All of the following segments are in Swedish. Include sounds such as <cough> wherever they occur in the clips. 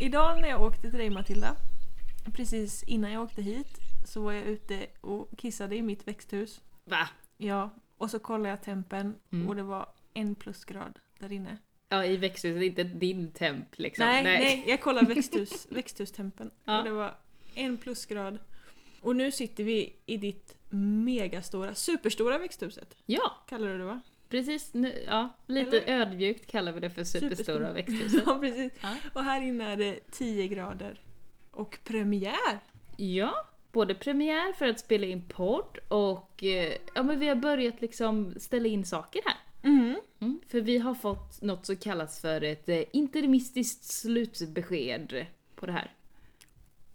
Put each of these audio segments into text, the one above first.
Idag när jag åkte till dig Matilda, precis innan jag åkte hit, så var jag ute och kissade i mitt växthus. Va? Ja, och så kollade jag tempen Mm. och det var en plusgrad där inne. Ja, i växthuset, inte din temp liksom. Nej, nej, jag kollade växthus, <laughs> växthustempen Ja. och det var en plusgrad. Och nu sitter vi i ditt megastora, superstora växthuset. Ja, Kallar du det va? Precis. Nu, ja, lite Eller? ödmjukt kallar vi det för superstora <laughs> växthuset. Ja, precis. Ja. Och här inne är det 10 grader. Och premiär! Ja, både premiär för att spela in podd och eh, ja, men vi har börjat liksom ställa in saker här. Mm. Mm, för vi har fått något som kallas för ett eh, interimistiskt slutbesked på det här.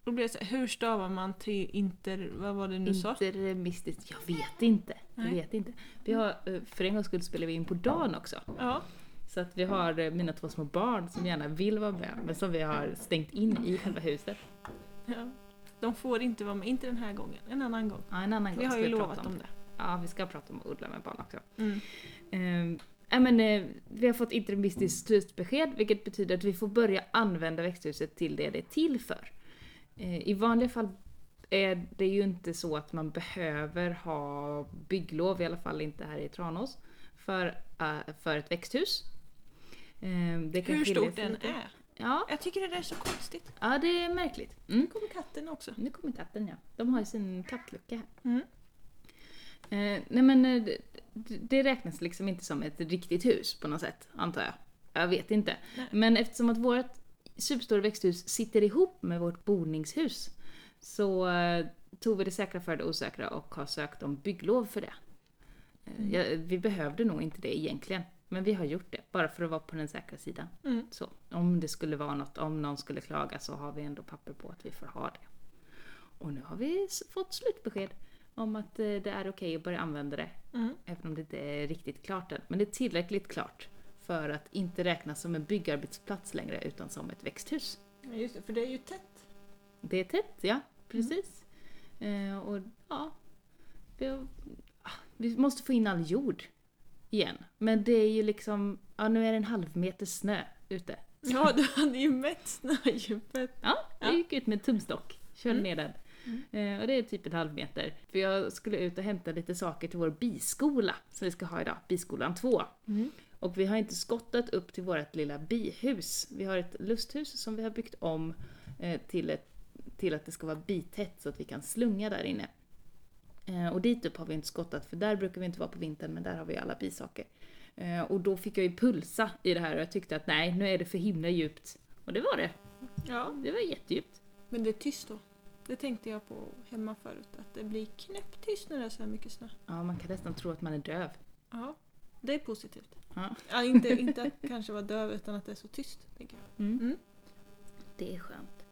Då blir så, här, hur stavar man till inter... Vad var det nu sa? Interimistiskt, jag vet inte. Jag Nej. vet inte. Vi har, eh, för en gångs skull spelar vi in på dagen också. Ja. Så att vi har eh, mina två små barn som gärna vill vara med, men som vi har stängt in i själva huset. ja. De får inte vara med, inte den här gången, en annan gång. Ja, en annan gång Vi har ju lovat om det. Ja, vi ska prata om att odla med barn också. Mm. Eh, ja, men, eh, vi har fått interimistiskt slutbesked, vilket betyder att vi får börja använda växthuset till det det är till för. Eh, I vanliga fall är det ju inte så att man behöver ha bygglov, i alla fall inte här i Tranås, för, eh, för ett växthus. Eh, Hur stort den lite. är. Ja, Jag tycker det där är så konstigt. ja, det är märkligt. Mm. Nu kommer katten också. Nu kommer katten ja. De har ju sin kattlucka här. Mm. Eh, nej men det, det räknas liksom inte som ett riktigt hus på något sätt, antar jag. Jag vet inte. Nej. Men eftersom att vårt superstora växthus sitter ihop med vårt boningshus så eh, tog vi det säkra för det osäkra och har sökt om bygglov för det. Eh, ja, vi behövde nog inte det egentligen, men vi har gjort det bara för att vara på den säkra sidan. Mm. Så om det skulle vara något, om någon skulle klaga så har vi ändå papper på att vi får ha det. Och nu har vi fått slutbesked om att eh, det är okej att börja använda det. Mm. Även om det inte är riktigt klart än. Men det är tillräckligt klart för att inte räknas som en byggarbetsplats längre utan som ett växthus. Just det, för det är ju tätt. Det är tätt, ja. Precis. Eh, och ja, vi, ah, vi måste få in all jord igen. Men det är ju liksom, ja nu är det en halv meter snö ute. Ja, du hade ju mätt snödjupet. Ja, jag Ja. gick ut med tumstock, körde Mm. ner den. Eh, och det är typ en halv meter. För jag skulle ut och hämta lite saker till vår biskola som vi ska ha idag, biskolan 2. Mm. Och vi har inte skottat upp till vårt lilla bihus. Vi har ett lusthus som vi har byggt om eh, till, ett, till att det ska vara bitätt så att vi kan slunga där inne. Eh, och dit upp har vi inte skottat för där brukar vi inte vara på vintern men där har vi alla bisaker. Eh, och då fick jag ju pulsa i det här och jag tyckte att nej, nu är det för himla djupt. Och det var det. Ja, Det var jättedjupt. men det är tyst då. Det tänkte jag på hemma förut, att det blir knäpptyst när det är så här mycket snö. Ja, man kan nästan tro att man är döv. Ja, det är positivt. Ja. Ja, inte, inte att kanske vara döv utan att det är så tyst, tänker jag. Mm. Mm. Det är skönt.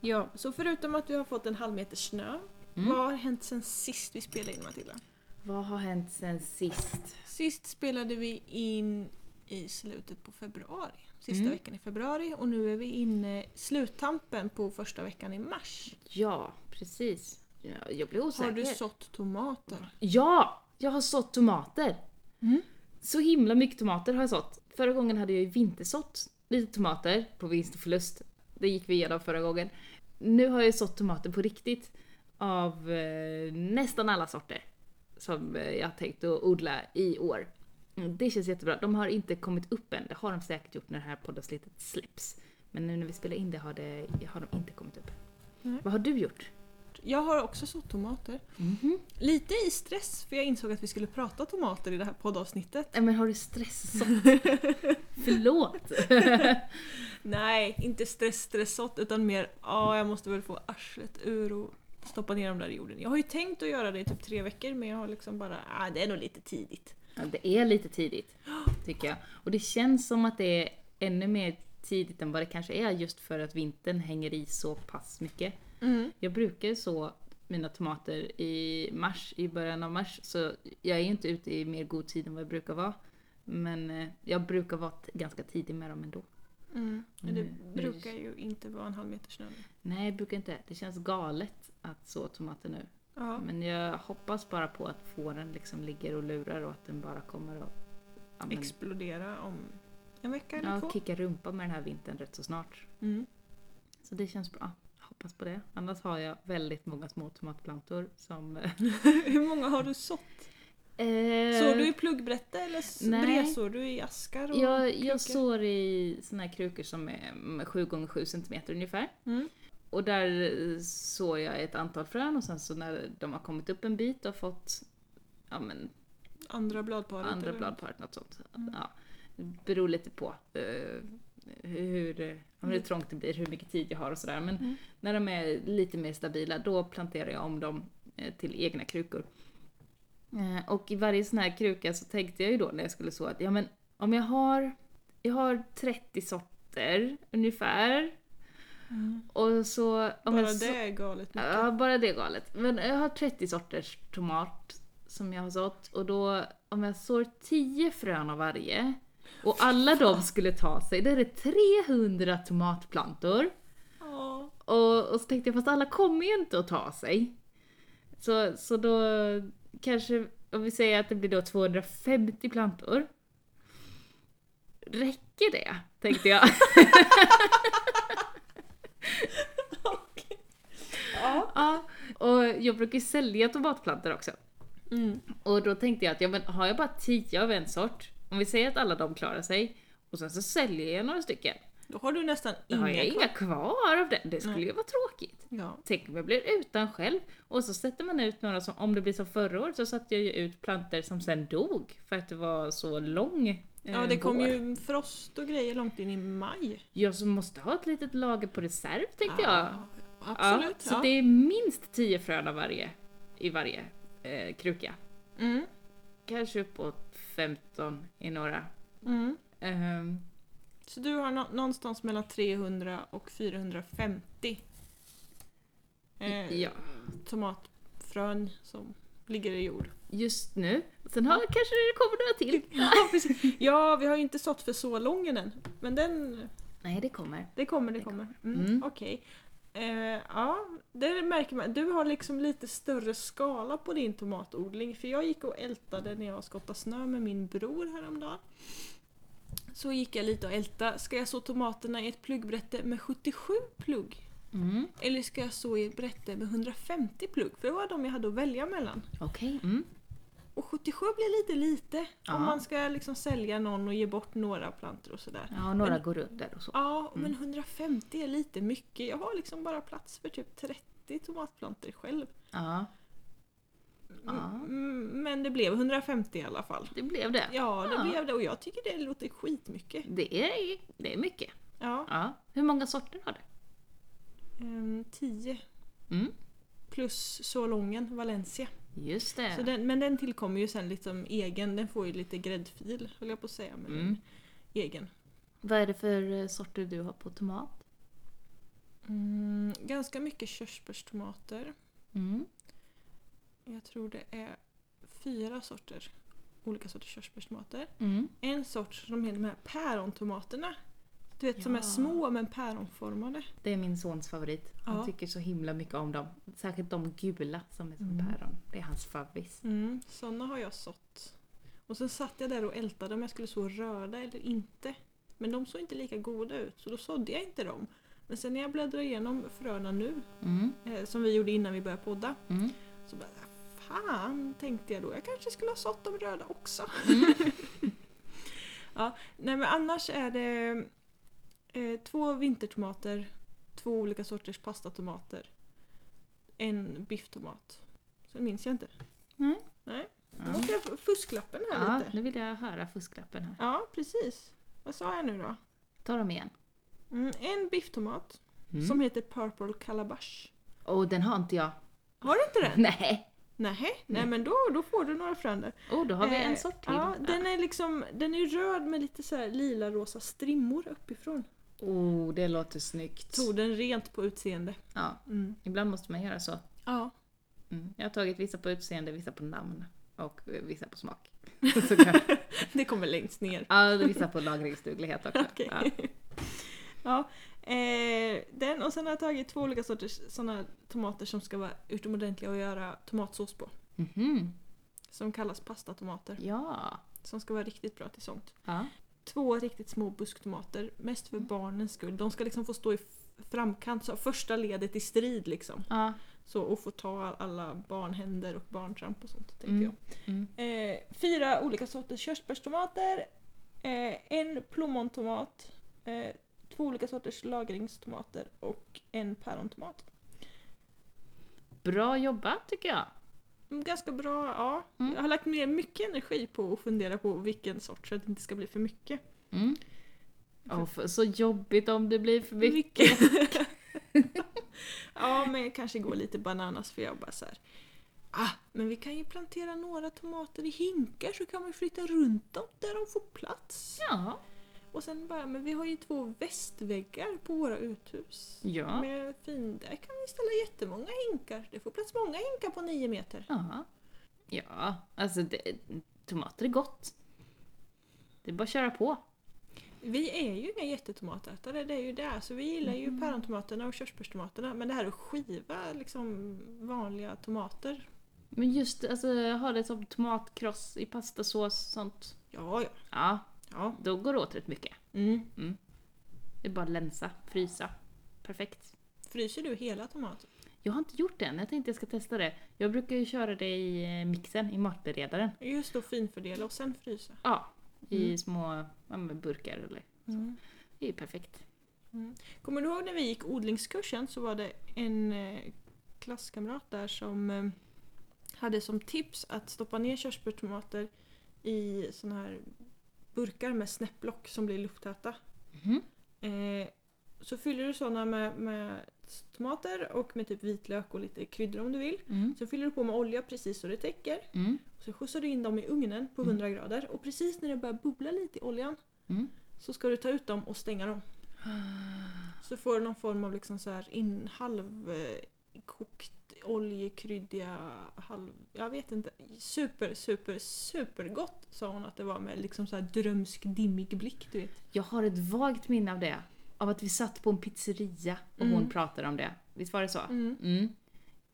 Ja, så förutom att vi har fått en halv meter snö, Mm. vad har hänt sen sist vi spelade in Matilda? Vad har hänt sen sist? Sist spelade vi in i slutet på februari. Sista Mm. veckan i februari och nu är vi inne i sluttampen på första veckan i mars. Ja, precis. Ja, jag blir osäker. Har du sått tomater? Ja! Jag har sått tomater. Mm. Så himla mycket tomater har jag sått. Förra gången hade jag ju vintersått lite tomater på vinst och förlust. Det gick vi igenom förra gången. Nu har jag sått tomater på riktigt av eh, nästan alla sorter som eh, jag tänkt att odla i år. Mm, Det känns jättebra. De har inte kommit upp än. Det har de säkert gjort när det här poddavsnittet släpps. Men nu när vi spelar in det har, det, har de inte kommit upp. Nej. Vad har du gjort? Jag har också sått tomater. Mhm. Lite i stress för jag insåg att vi skulle prata tomater i det här poddavsnittet. Nej men har du stressat? <laughs> Förlåt! <laughs> Nej, inte stress stressat utan mer ja, jag måste väl få arslet ur och stoppa ner dem där i jorden. Jag har ju tänkt att göra det i typ tre veckor men jag har liksom bara, ah, det är nog lite tidigt. Ja, det är lite tidigt, <gasps> tycker jag. Och det känns som att det är ännu mer tidigt än vad det kanske är just för att vintern hänger i så pass mycket. Mm. Jag brukar så mina tomater i mars, i början av mars, så jag är inte ute i mer god tid än vad jag brukar vara. Men eh, jag brukar vara ganska tidig med dem ändå. Mm. Men det Mm. brukar ju inte vara en halv meter snö. nu. Nej, jag brukar inte. Det känns galet att så tomater nu. Ja. Men jag hoppas bara på att fåren liksom ligger och lurar och att den bara kommer att... Ja, men- Explodera om En vecka eller Ja, två. kicka rumpa med den här vintern rätt så snart. Mm. Så det känns bra. Hoppas på det. Annars har jag väldigt många små tomatplantor som... <laughs> Hur många har du sått? Eh, Sår du i pluggbrätte eller nej. bredsår du i askar? Och jag, krukor? jag sår i såna här krukor som är 7x7 cm ungefär. Mm. Och där eh, sår jag ett antal frön och sen så när de har kommit upp en bit och fått ja, men, Andra bladparet? andra eller? bladparet, något sånt. Ja, det beror lite på eh, hur, eh, ja, hur trångt det blir, hur mycket tid jag har och sådär. Men Mm. när de är lite mer stabila, då planterar jag om dem eh, till egna krukor. Eh, Och i varje sån här kruka så tänkte jag ju då när jag skulle så att, ja men om jag har, jag har 30 sorter ungefär. Och så... Om Bara jag så, det är galet mycket. Ja, bara det är galet. Men jag har 30 sorters tomat som jag har sått och då om jag sår 10 frön av varje och alla de skulle ta sig, då är det 300 tomatplantor. Ja. Och, och så tänkte jag fast alla kommer ju inte att ta sig. Så, så då kanske, om vi säger att det blir då 250 plantor. Räcker det? Tänkte jag. Okej. Ja. ja, och jag brukar ju sälja tomatplantor också. Mm. Och då tänkte jag att ja, men har jag bara 10 av en sort, om vi säger att alla de klarar sig, och sen så säljer jag några stycken. Då har du nästan Då inga har jag kvar. inga kvar av den. Det skulle Nej. ju vara tråkigt. Ja. Tänk om jag blir utan själv. Och så sätter man ut några som, om det blir som förra året, så satte jag ju ut planter som sen dog för att det var så lång eh, ja, det kom vår. ju frost och grejer långt in i maj. Jag som måste ha ett litet lager på reserv tänkte jag. Ja, absolut. Ja, så det är minst 10 frön av varje, i varje eh, kruka. Mm. Kanske uppåt 15 i några. Mm. Ehm, Så du har nå- någonstans mellan 300 och 450 eh, ja, tomatfrön som ligger i jord. just nu. Sen har, kanske det kommer några till. <laughs> Ja, precis. ja, vi har ju inte sått för så lång än. Men den, Nej, det kommer. det kommer, det kommer. Mm, Mm. Okej. Eh, ja, det märker man. Du har liksom lite större skala på din tomatodling. För jag gick och ältade när jag skottade snö med min bror häromdagen. Så gick jag lite och ältade. Ska jag så tomaterna i ett pluggbrätte med 77 plugg? Mm. Eller ska jag så i ett brätte med 150 plugg? För det var de jag hade att välja mellan. Okej. Mm. Och 77 blir lite lite Ja. om man ska liksom sälja någon och ge bort några plantor och sådär. Ja, några Men- går runt där och så. Ja, men 150 är lite mycket. Jag har liksom bara plats för typ 30 tomatplantor själv. Ja, Ja. Mm, Men det blev 150 i alla fall. det blev det. Ja, det Ja. blev det och jag tycker det låter skitmycket. Det är, det är mycket. Ja, Ja. Hur många sorter har du? um, 10 Mm. plus Solongen, Valencia. Just det. Så den, men den tillkommer ju sen liksom egen, den får ju lite gräddfil höll jag på att säga. Men Mm. egen. Vad är det för eh, sorter du har på tomat? Mm, ganska mycket körsbärstomater. Mm. Jag tror det är fyra sorter. Olika sorters körsbärstomater. Mm. En sort som är de här pärontomaterna. Du vet som Ja. är små men päronformade. Det är min sons favorit. Han Ja. tycker så himla mycket om dem. Särskilt de gula som är som Mm. päron. Det är hans favvis. Mm, sådana har jag sått. Och sen satt jag där och ältade om jag skulle så röda eller inte. Men de såg inte lika goda ut så då sådde jag inte dem. Men sen när jag bläddrar igenom fröna nu, Mm. eh, som vi gjorde innan vi började podda, Mm. så bara fan tänkte jag då, jag kanske skulle ha sått de röda också. Mm. <laughs> ja, nej men annars är det eh, två vintertomater, två olika sorters pastatomater, en bifftomat. Sen minns jag inte. Nej. Nej, nu Ja. måste jag fusklappen här ja, lite. nu vill jag höra fusklappen här. Ja, precis. Vad sa jag nu då? Ta dem igen. Mm, en bifftomat Mm. som heter Purple Calabash. Och den har inte jag. Har du inte den? <laughs> Nej. Nej, nej men då, då får du några frön där. Oh, då har vi Eh, en sort till. Ja, den är liksom, den är röd med lite så lila rosa strimmor uppifrån. Oh, det låter snyggt. Tog den rent på utseende. Ja, Mm. ibland måste man göra så. Ja. Mm. Jag har tagit vissa på utseende, vissa på namn och eh, vissa på smak. <laughs> Det kommer längst ner. ja, vissa på lagringsduglighet också. <laughs> Okej. Ja. Ja. eh, den och sen har jag tagit två olika sorters såna tomater som ska vara utomordentliga att göra tomatsås på. Mhm. Som kallas pastatomater. Ja. Som ska vara riktigt bra till sånt. ja. Två riktigt små busktomater, mest för barnens skull. De ska liksom få stå i framkant, så första ledet i strid liksom. Ja. Så, och få ta alla barnhänder och barntramp och sånt, tänkte Mm. jag. Mm. Eh, fyra olika sorters körsbärstomater, eh, en plommontomat, eh, två olika sorters lagringstomater och en pärontomat. Bra jobbat tycker jag. Ganska bra, ja. Mm. Jag har lagt ner mycket energi på att fundera på vilken sort så att det inte ska bli för mycket. Mm. Åh, för, så jobbigt om det blir för mycket. <laughs> <laughs> ja, men jag kanske går lite bananas för jag bara så här. Ah, men vi kan ju plantera några tomater i hinkar så kan man flytta runt dem där de får plats. Ja. Och sen bara, men vi har ju två västväggar på våra uthus. Ja. Med fin, där kan vi ställa jättemånga hinkar. Det får plats många hinkar på nio meter. Ja. Ja, alltså det, tomater är gott. Det är bara att köra på. Vi är ju inga jättetomatätare, det är ju det. Så vi gillar ju Mm. pärontomaterna och körsbärstomaterna. Men det här att skiva liksom vanliga tomater. Men just alltså, ha det som tomatkross i pastasås och sånt. Ja, ja. Ja, ja. då går det åt rätt mycket. Mm. Det är bara att länsa, frysa. Perfekt. Fryser du hela tomater? Jag har inte gjort det än, jag tänkte jag ska testa det. Jag brukar ju köra det i eh, mixen, i matberedaren. Just då finfördela och sen frysa. Ja, i Mm. små ja, burkar eller Mm. Det är ju perfekt. Kommer du ihåg när vi gick odlingskursen så var det en eh, klasskamrat där som eh, hade som tips att stoppa ner körsbärstomater i såna här burkar med snäpplock som blir lufttäta. Mhm. Eh, så fyller du såna med, med tomater och med typ vitlök och lite kryddor om du vill. Mm. Så fyller du på med olja precis så det täcker. Mm. Så skjutsar du in dem i ugnen på Mm. 100 grader och precis när det börjar bubbla lite i oljan Mm. så ska du ta ut dem och stänga dem. Så får du någon form av liksom så här in, halvkokt oljekryddiga, halv... Jag vet inte. Super, super, super gott sa hon att det var med liksom så här drömsk dimmig blick du vet. Jag har ett vagt minne av det. Av att vi satt på en pizzeria och Mm. hon pratade om det. Visst var det så? Mm. Mm.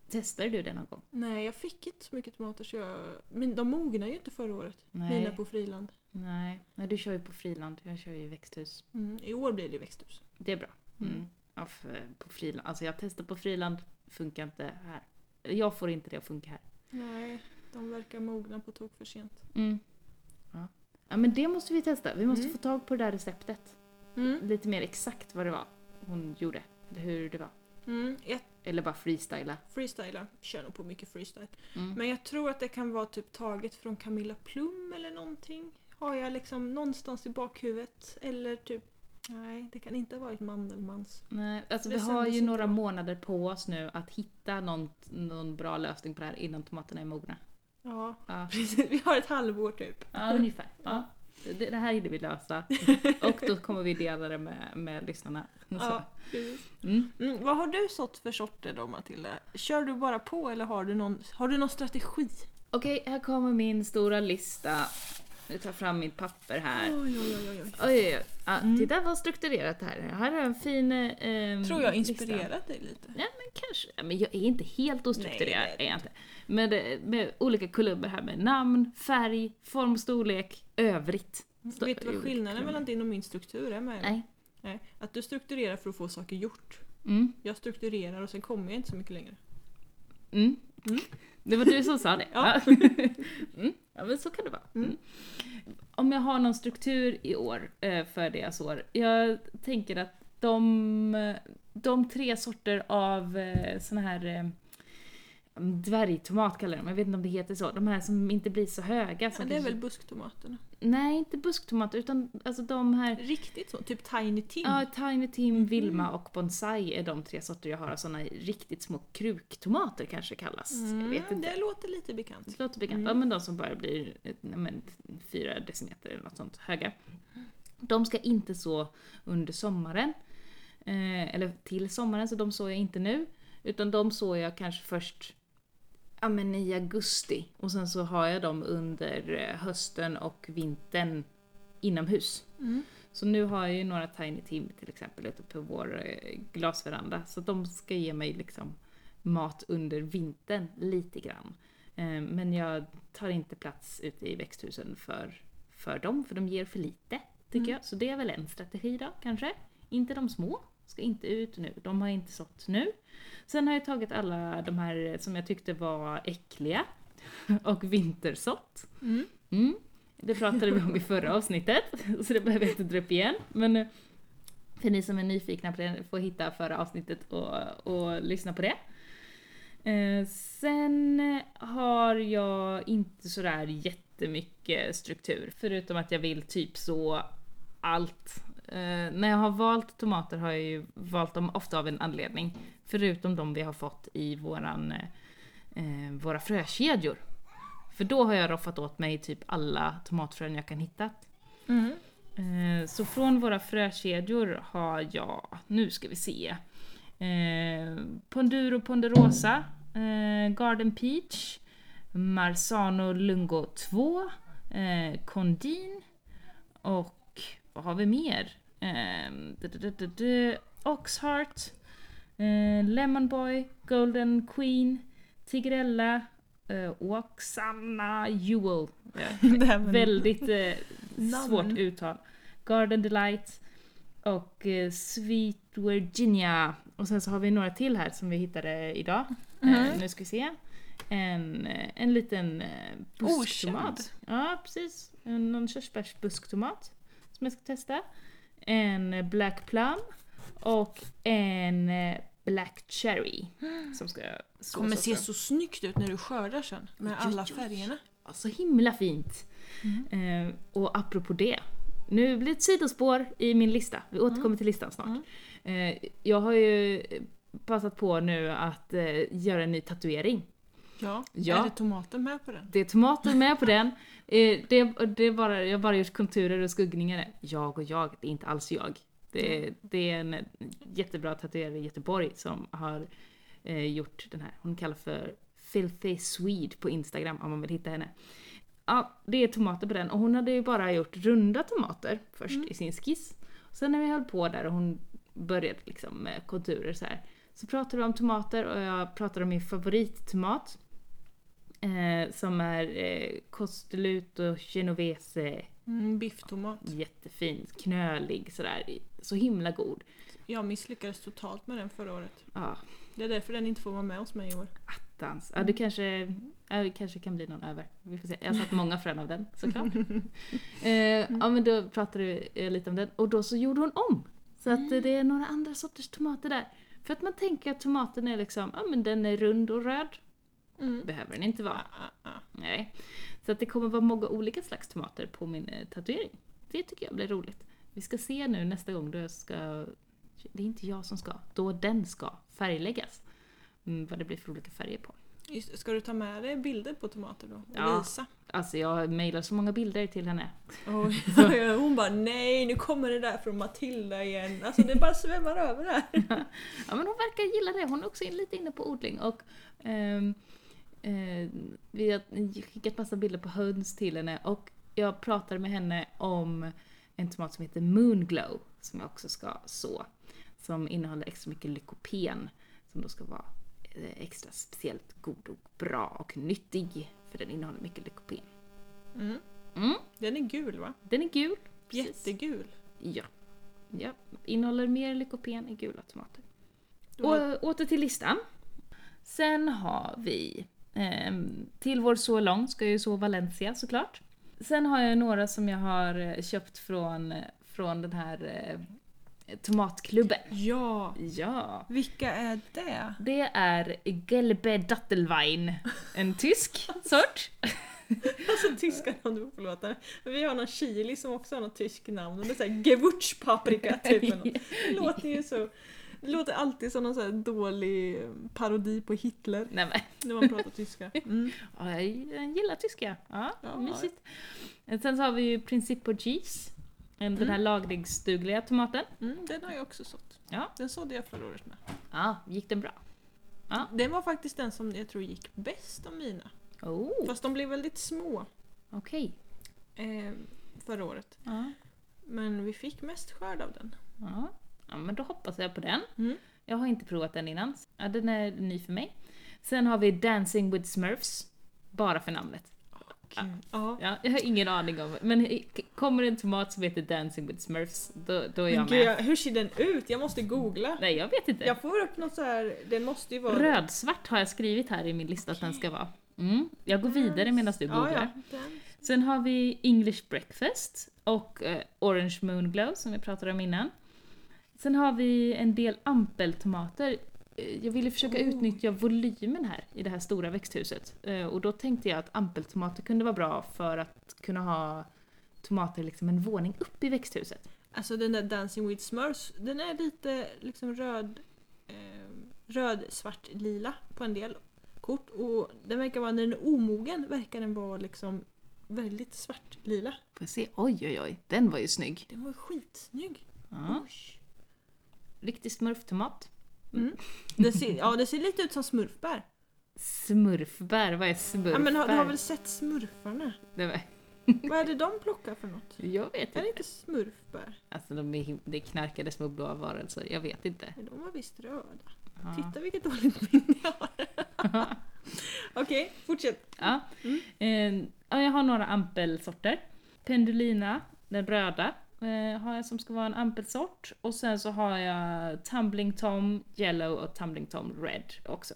Testade du det någon gång? Nej, jag fick inte så mycket tomater så jag... Men de mognade ju inte förra året. Nej. Mina på friland. Nej. Nej, du kör ju på friland. Jag kör ju i växthus. Mm. I år blir det växthus. Det är bra. Mm. Mm. Ja, för, på friland. Alltså jag testar på friland, funkar inte här. Jag får inte det att funka här. Nej, de verkar mogna på tok för sent. Mm. Ja. ja, men det måste vi testa. Vi måste Mm. få tag på det där receptet. Mm. Lite mer exakt vad det var hon gjorde. Eller hur det var. Mm. Jag Eller bara freestyla. freestylar. Kör nog på mycket freestyle. Mm. Men jag tror att det kan vara typ taget från Camilla Plum eller någonting. Har jag liksom någonstans i bakhuvudet. Eller typ... Nej, det kan inte ha varit Mandelmans. Nej, alltså vi har ju några månader på oss nu att hitta någon, någon bra lösning på det här innan tomaterna är mogna. Ja, Ja, precis. Vi har ett halvår typ. ja ungefär. Ja. Det, det här hinner vi lösa. <laughs> Och då kommer vi dela det med, med lyssnarna. Så. Ja. Mm. Mm, vad har du sått för sorter då Matilda? Kör du bara på eller har du någon, har du någon strategi? Okej, här kommer min stora lista. Jag tar fram mitt papper här. Oj, oj, oj, oj. Oj, oj. Ja, Mm. Titta vad strukturerat det här är. Här har jag en fin eh, Tror jag lista. inspirerat dig lite. Ja, men kanske. Men jag är inte helt ostrukturerad. Nej, är är jag inte. Med, eh, med olika kolumner här med namn, färg, form, storlek, övrigt. Stå- Vet du vad skillnaden kolumner. mellan din och min struktur är med? Nej. Nej. Att du strukturerar för att få saker gjort. Mm. Jag strukturerar och sen kommer jag inte så mycket längre. Mm. Mm. Det var du som sa det. Ja. <laughs> mm. Ja, men så kan det vara. Mm. Mm. Om jag har någon struktur i år eh, för deras år. Jag tänker att de, de tre sorter av eh, såna här eh, dvärgtomat kallar dem, jag vet inte om det heter så. De här som inte blir så höga. Ja, Som det är väl busktomaterna? Nej, inte busktomater utan alltså de här Riktigt så? Typ Tiny Tim? Ja, Tiny Tim, Vilma och Bonsai är de tre sorter jag har av såna riktigt små kruktomater kanske kallas. Jag vet Mm, inte. det låter lite bekant. Det låter bekant. Mm. Ja men de som bara blir nej, men, fyra decimeter eller något sånt höga. De ska inte så under sommaren. Eh, eller till sommaren, så de sår jag inte nu. Utan de sår jag kanske först ja, men i augusti. Och sen så har jag dem under eh, hösten och vintern inomhus. Mm. Så nu har jag ju några Tiny Tim till exempel ute på vår eh, glasveranda. Så de ska ge mig liksom mat under vintern lite grann. Eh, Men jag tar inte plats ute i växthusen för, för dem, för de ger för lite. tycker Mm. jag. Så det är väl en strategi då, kanske. Inte de små, ska inte ut nu. De har inte sått nu. Sen har jag tagit alla de här som jag tyckte var äckliga <laughs> och vintersått. Mm. Mm. Det pratade vi om i förra avsnittet, så det behöver jag inte dra upp igen. Men eh, för ni som är nyfikna på det får hitta förra avsnittet och, och lyssna på det. Eh, sen har jag inte sådär jättemycket struktur, förutom att jag vill typ så allt. Eh, när jag har valt tomater har jag ju valt dem ofta av en anledning, förutom de vi har fått i våran, eh, eh, våra frökedjor. För då har jag roffat åt mig typ alla tomatfrön jag kan hitta. Mm. Eh, Så från våra frökedjor har jag, nu ska vi se, eh, Ponduro Ponderosa, Garden Peach, Marsano Lungo 2, eh, Condin och vad har vi mer? Eh, Oxheart, eh, Lemon Boy, Golden Queen, Tigrella, eh, Oxana Jewel. <laughs> Väldigt eh, svårt uttal. Garden Delight och eh, Sweet Virginia. Och sen så har vi några till här som vi hittade idag. Mhm. nu ska vi se. En, eh, en liten eh, busktomat. Okänd. Ja, precis. Någon körsbärsbusktomat som jag ska testa. En eh, Black Plum och en eh, Black Cherry som ska såsas kommer se så snyggt ut när du skördar sen. Med alla färgerna. Ja, så himla fint. Mm. Eh, och apropå det. Nu blir det ett sidospår i min lista. Vi återkommer Mm. till listan snart. Eh, jag har ju passat på nu att eh, göra en ny tatuering. Ja. Ja. Är det tomaten med på den? Det är tomater med på den. <laughs> Eh, det, det är bara, jag har bara gjort konturer och skuggningar. Jag och jag, det är inte alls jag. Det, det är en jättebra tatuerare i Göteborg som har eh, gjort den här. Hon kallar för Filthy Swede på Instagram om man vill hitta henne. Ja, det är tomater på den och hon hade ju bara gjort runda tomater först i sin skiss. Sen när vi höll på där och hon började liksom med konturer så här. Så pratade vi om tomater och jag pratade om min favorittomat. Eh, som är eh, Costeluto Genovese. Mm, bifftomat. Jättefin, knölig sådär. Så himla god. Jag misslyckades totalt med den förra året. Ja, Det är därför den inte får vara med hos mig i år. attans. Ja, det kanske, ja, det kanske kan bli någon över. Vi får se. Jag har satt många frön av den såklart. <laughs> eh, ja men då pratade vi eh, lite om den och då så gjorde hon om. Så att eh, det är några andra sorters tomater där. För att man tänker att tomaten är liksom, ja men den är rund och röd. Mm. Behöver den inte vara. Ah, ah, ah. Nej. Så att det kommer vara många olika slags tomater på min eh, tatuering. Det tycker jag blir roligt. Vi ska se nu nästa gång då jag ska... Det är inte jag som ska, då den ska färgläggas. Mm, vad det blir för olika färger på. Just, ska du ta med dig bilder på tomater då? Och Ja. visa? Alltså jag mejlar så många bilder till henne. Oj. <laughs> <laughs> Hon bara nej, nu kommer det där från Matilda igen. Alltså det bara svämmar över här. <laughs> Ja men hon verkar gilla det. Hon är också lite inne på odling och ehm, eh, vi har skickat massa bilder på höns till henne och jag pratade med henne om en tomat som heter Moonglow som jag också ska så. Som innehåller extra mycket lykopen som då ska vara eh, extra speciellt god och bra och nyttig för den innehåller mycket lykopen. Mm. Mm, Den är gul va? den är gul. Precis. Jättegul. Ja. ja. Innehåller mer lykopen i gula tomater. Har- Och åter till listan. Sen har vi till vår så lång ska ju så Valencia såklart. Sen har jag några som jag har eh, köpt från, från den här eh, tomatklubben. Ja, Ja. vilka är det? Det är Gelbe Dattelwein, en tysk <laughs> sort. Alltså tyska namn, du får förlåta. Vi har någon chili som också har något tyskt namn och det är såhär gewurzpaprika typ. <laughs> Det låter ju så... Det låter alltid som någon här dålig parodi på Hitler Nej men, när man pratar tyska. <laughs> Mm. ja, jag gillar tyska. Ja, Ja. mysigt. Sen så har vi ju Principo Cheese. Den här lagringsdugliga tomaten. Mm, den har jag också sått. Ja. Den sådde jag förra året med. Ja, gick den bra? Den var faktiskt den som jag tror gick bäst av mina. Oh, Fast de blev väldigt små okej. eh, förra året. Ja. Men vi fick mest skörd av den. Ja. Ja, men då hoppas jag på den. Mm. Jag har inte provat den innan. Ja, den är ny för mig. Sen har vi Dancing with Smurfs. Bara för namnet. Gud. Ja. Ja, jag har ingen aning om Men kommer en tomat som heter Dancing with Smurfs, då, då är jag gud, med. jag, hur ser den ut? Jag måste googla. Nej, jag vet inte. Jag får upp något så här. den måste ju vara... Rödsvart har jag skrivit här i min lista att den ska vara. Mm. Jag går vidare medan du Ja, googlar. ja. Den. Sen har vi English breakfast och eh, Orange moon glow som vi pratade om innan. Sen har vi en del ampeltomater. Eh, Jag ville försöka Oh. utnyttja volymen här i det här stora växthuset. Eh, Och då tänkte jag att ampeltomater kunde vara bra för att kunna ha tomater liksom en våning upp i växthuset. Alltså den där Dancing with Smurfs, den är lite liksom röd, eh, röd, svart, lila på en del kort. Och den verkar vara, när den är omogen, verkar den vara liksom väldigt svart, lila. Får se? Oj, oj, oj. Den var ju snygg. Den var skitsnygg. Ja. Oj. Riktig smurftomat. Mm. Det ser, ja, det ser lite ut som smurfbär. Smurfbär, vad är smurfbär? Ja, men har, du har väl sett smurfarna? Det var... Vad är det de plockar för något? Jag vet Är inte. det inte smurfbär? Alltså de är, det är knarkade små blåa varelser, jag vet inte. De var visst röda. Ja. Titta vilket dåligt minne jag har. <laughs> Okej, fortsätt. Ja. Mm. Eh, ja, jag har några ampelsorter. Pendulina, den röda, eh, har jag som ska vara en ampelsort. Och sen så har jag Tumbling Tom Yellow och Tumbling Tom Red också.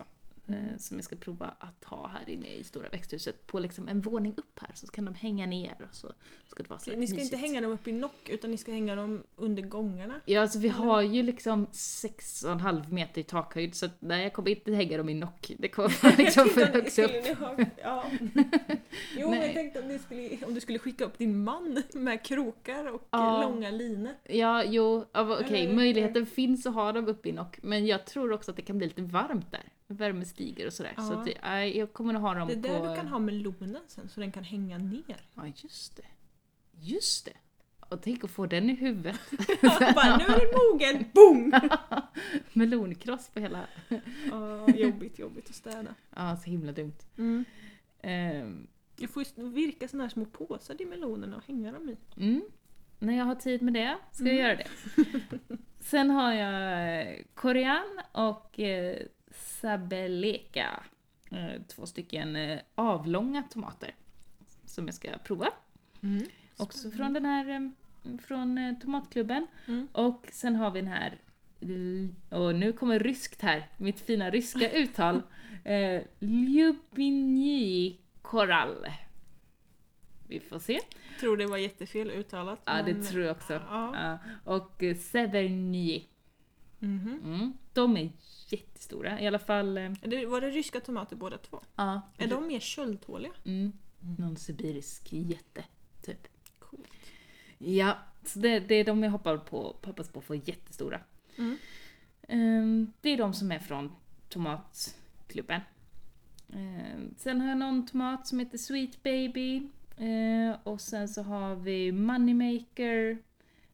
Eh, som jag ska prova att ha här inne i stora växthuset. På liksom en våning upp här så kan de hänga ner och så ska det vara så Ni ska inte mysigt. hänga dem upp i nock utan ni ska hänga dem under gångarna. Ja, alltså vi har ju liksom 6,5 meter i takhöjd så att, nej, jag kommer inte hänga dem i nock. Det kommer <laughs> liksom för högt upp. ha- Ja. <laughs> Jo, men jag tänkte om, skulle, om du skulle skicka upp din man med krokar och Ja. långa linor. Ja, jo, okej, Eller- möjligheten finns att ha dem uppe i nock, men jag tror också att det kan bli lite varmt där. Värme stiger och sådär. Så Ja. att, det- jag kommer att ha dem Det är på... där du kan ha melonen sen så den kan hänga ner. Ja, just det. Just det. Och tänk att få den i huvudet. <laughs> <laughs> Bara, nu är den mogen! Boom! <laughs> Melonkross på hela... Ja, jobbigt, jobbigt att städa. Ja, så himla dumt. Mm. Ehm, Du får ju virka såna här små påsar i melonerna och hänga dem i. Mm. När jag har tid med det ska jag Mm. göra det. Sen har jag eh, Korean och eh, Sabeleka. Eh, två stycken eh, avlånga tomater. Som jag ska prova. Också från den här eh, från tomatklubben. Mm. Och sen har vi den här och nu kommer ryskt här, mitt fina ryska <laughs> uttal. Eh, Ljubinji korall. Vi får se. Tror det var jättefel uttalat. Ja, det men- tror jag också. Ja. Ja. Och Severnyi. Mhm. Mm. De är jättestora. I alla fall... eh, det- Var det ryska tomater båda två? Ja. Är de mer köldtåliga? Mm. Någon sibirisk jätte, typ. Coolt. Ja, så det, det är de jag hoppar på, hoppas på att få jättestora. Mm. Ehm, det är de som är från tomatklubben. Ehm, sen har jag någon tomat som heter Sweet Baby. Ehm, och sen så har vi Moneymaker.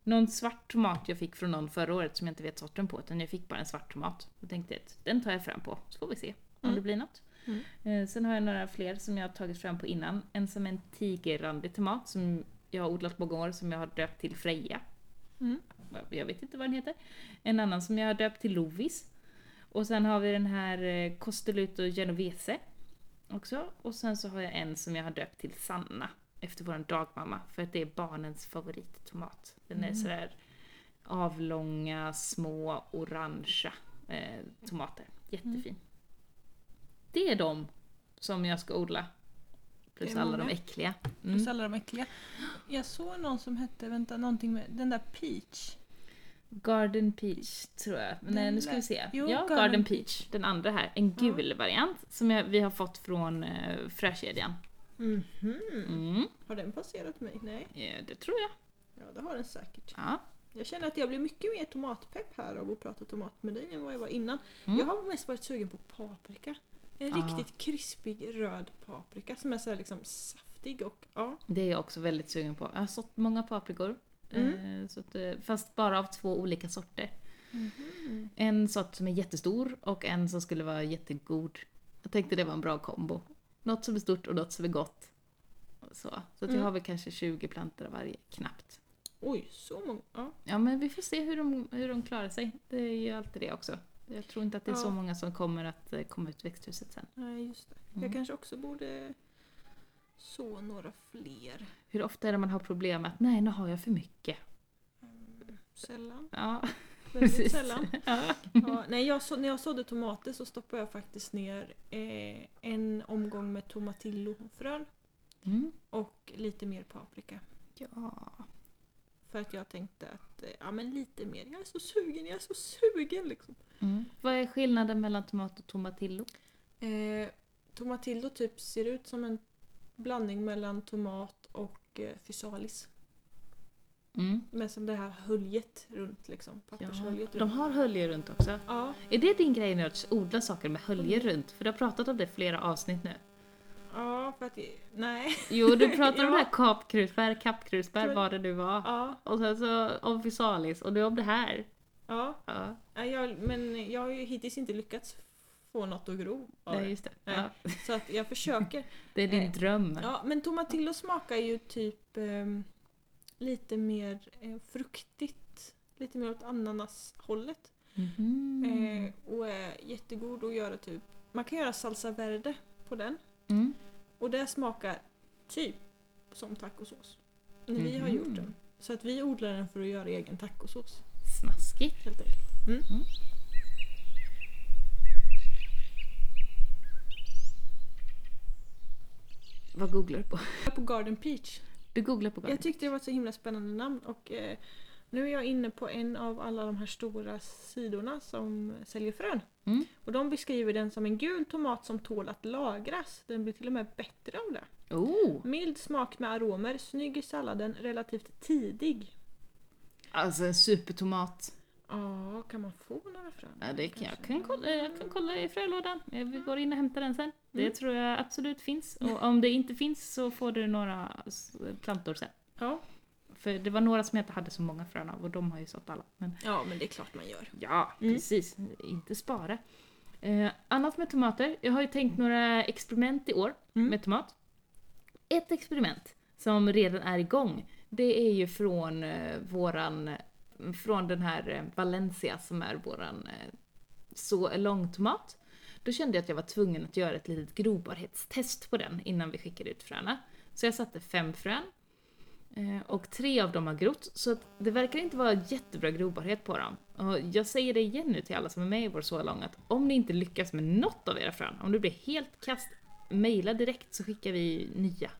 Någon svart tomat jag fick från någon förra året som jag inte vet sorten på, utan jag fick bara en svart tomat. Jag tänkte att den tar jag fram på, så får vi se om Mm. det blir något. Mm. Ehm, sen har jag några fler som jag har tagit fram på innan. En som är en tigerrandig tomat som jag har odlat många år som jag har döpt till Freja. Mm. Jag vet inte vad den heter. En annan som jag har döpt till Lovis. Och sen har vi den här eh, Costeluto Genovese också. Och sen så har jag en som jag har döpt till Sanna. Efter vår dagmamma. För att det är barnens favorittomat. Den är Mm. sådär avlånga, små, orangea eh, tomater. Jättefin. Det är de som jag ska odla. Plus alla de äckliga. Plus Mm. alla de äckliga. Jag såg någon som hette, vänta, någonting med den där Peach. Garden Peach tror jag. Men nej, Den nu ska vi se. Jo, ja, Garden Garden, Peach. Den andra här. En Ja. gul variant som jag, vi har fått från uh, frökedjan. Mhm. Mm. Har den passerat mig? Nej. Ja, det tror jag. Ja, det har den säkert. Ja. Jag känner att jag blir mycket mer tomatpepp här av att prata tomat med dig än vad jag var innan. Mm. Jag har mest varit sugen på paprika. En Ah. riktigt krispig röd paprika som är så liksom saftig och ja. Det är jag också väldigt sugen på. Jag har sått många paprikor. Mm. eh, Så att, eh, fast bara av två olika sorter. Mhm. En sort som är jättestor och en som skulle vara jättegod. Jag tänkte det var en bra kombo. Något som är stort och något som är gott. Så, så att jag Mm. har väl kanske 20 plantor av varje, knappt. Oj, så många. Ja. Ja men vi får se hur de, hur de klarar sig. Det är ju alltid det också. Jag tror inte att det är Ja. så många som kommer att eh, komma ut växthuset sen. Nej, just det. Mm. Jag kanske också borde Så några fler. Hur ofta är det man har problem med att nej, nu har jag för mycket? Mm, sällan. Ja, Väldigt precis. sällan. <laughs> Ja. Ja, nej, jag så, när jag sådde tomater så stoppade jag faktiskt ner eh, en omgång med tomatillofrön Mm. och lite mer paprika. ja. För att jag tänkte att, eh, ja men lite mer, jag är så sugen, jag är så sugen liksom. Mm. Vad är skillnaden mellan tomat och tomatillo? Eh, tomatillo typ ser ut som en blandning mellan tomat och eh, fysalis. Mm. Men som det här höljet runt liksom, Ja. pappershöljet De runt. har hölje runt också. Ja, Är det din grej nu att odla saker med hölje runt? För du har pratat om det i flera avsnitt nu. ja, för att, nej. Jo, du pratar om <laughs> Ja. det här kapkrusbär, kappkrusbär, vad det nu var. Ja, Och sen så om fysalis och nu om det här. ja. Ja, Nej, Jag, men jag har ju hittills inte lyckats få något att gro nej just det. Ja. Så att jag försöker. <laughs> Det är din dröm. Ja, men tomatillo smakar ju typ ehm, lite mer eh, fruktigt. Lite mer åt ananashållet. Mhm. Eh, och är jättegod att göra typ. Man kan göra salsa verde på den. Mm. Och det smakar typ som tacosås. När vi har Mhm. gjort den. Så att vi odlar den för att göra egen tacosås. Smaskigt. Helt enkelt. Mm. Mm. Vad googlar du på? Jag är på Garden Peach. Du googlar på Jag tyckte det var ett så himla spännande namn och eh, nu är jag inne på en av alla de här stora sidorna som säljer frön. Mm. Och de beskriver den som en gul tomat som tål att lagras. Den blir till och med bättre av det. Oh! Mild smak med aromer, snygg i salladen, relativt tidig. Alltså en supertomat. Ja, kan man få några frön? Ja, det kan, jag, kan kolla, jag kan kolla i frölådan. Vi går in och hämtar den sen. Det Mm. tror jag absolut finns. Och om det inte finns så får du några plantor sen. Ja. För det var några som jag inte hade så många frön av och de har ju sått alla. Men ja, men det är klart man gör. ja, Mm. precis. Inte spara. Eh, annat med tomater. Jag har ju tänkt några experiment i år Mm. med tomat. Ett experiment som redan är igång, det är ju från eh, våran, från den här eh, Valencia som är våran eh, så långtomat. Då kände jag att jag var tvungen att göra ett litet grobarhetstest på den innan vi skickade ut fröna. Så jag satte fem frön. eh, Och tre av dem har grott, så det verkar inte vara jättebra grobarhet på dem. Och jag säger det igen nu till alla som är med i vår så lång att om ni inte lyckas med något av era frön, om det blir helt kast, mejla direkt så skickar vi nya.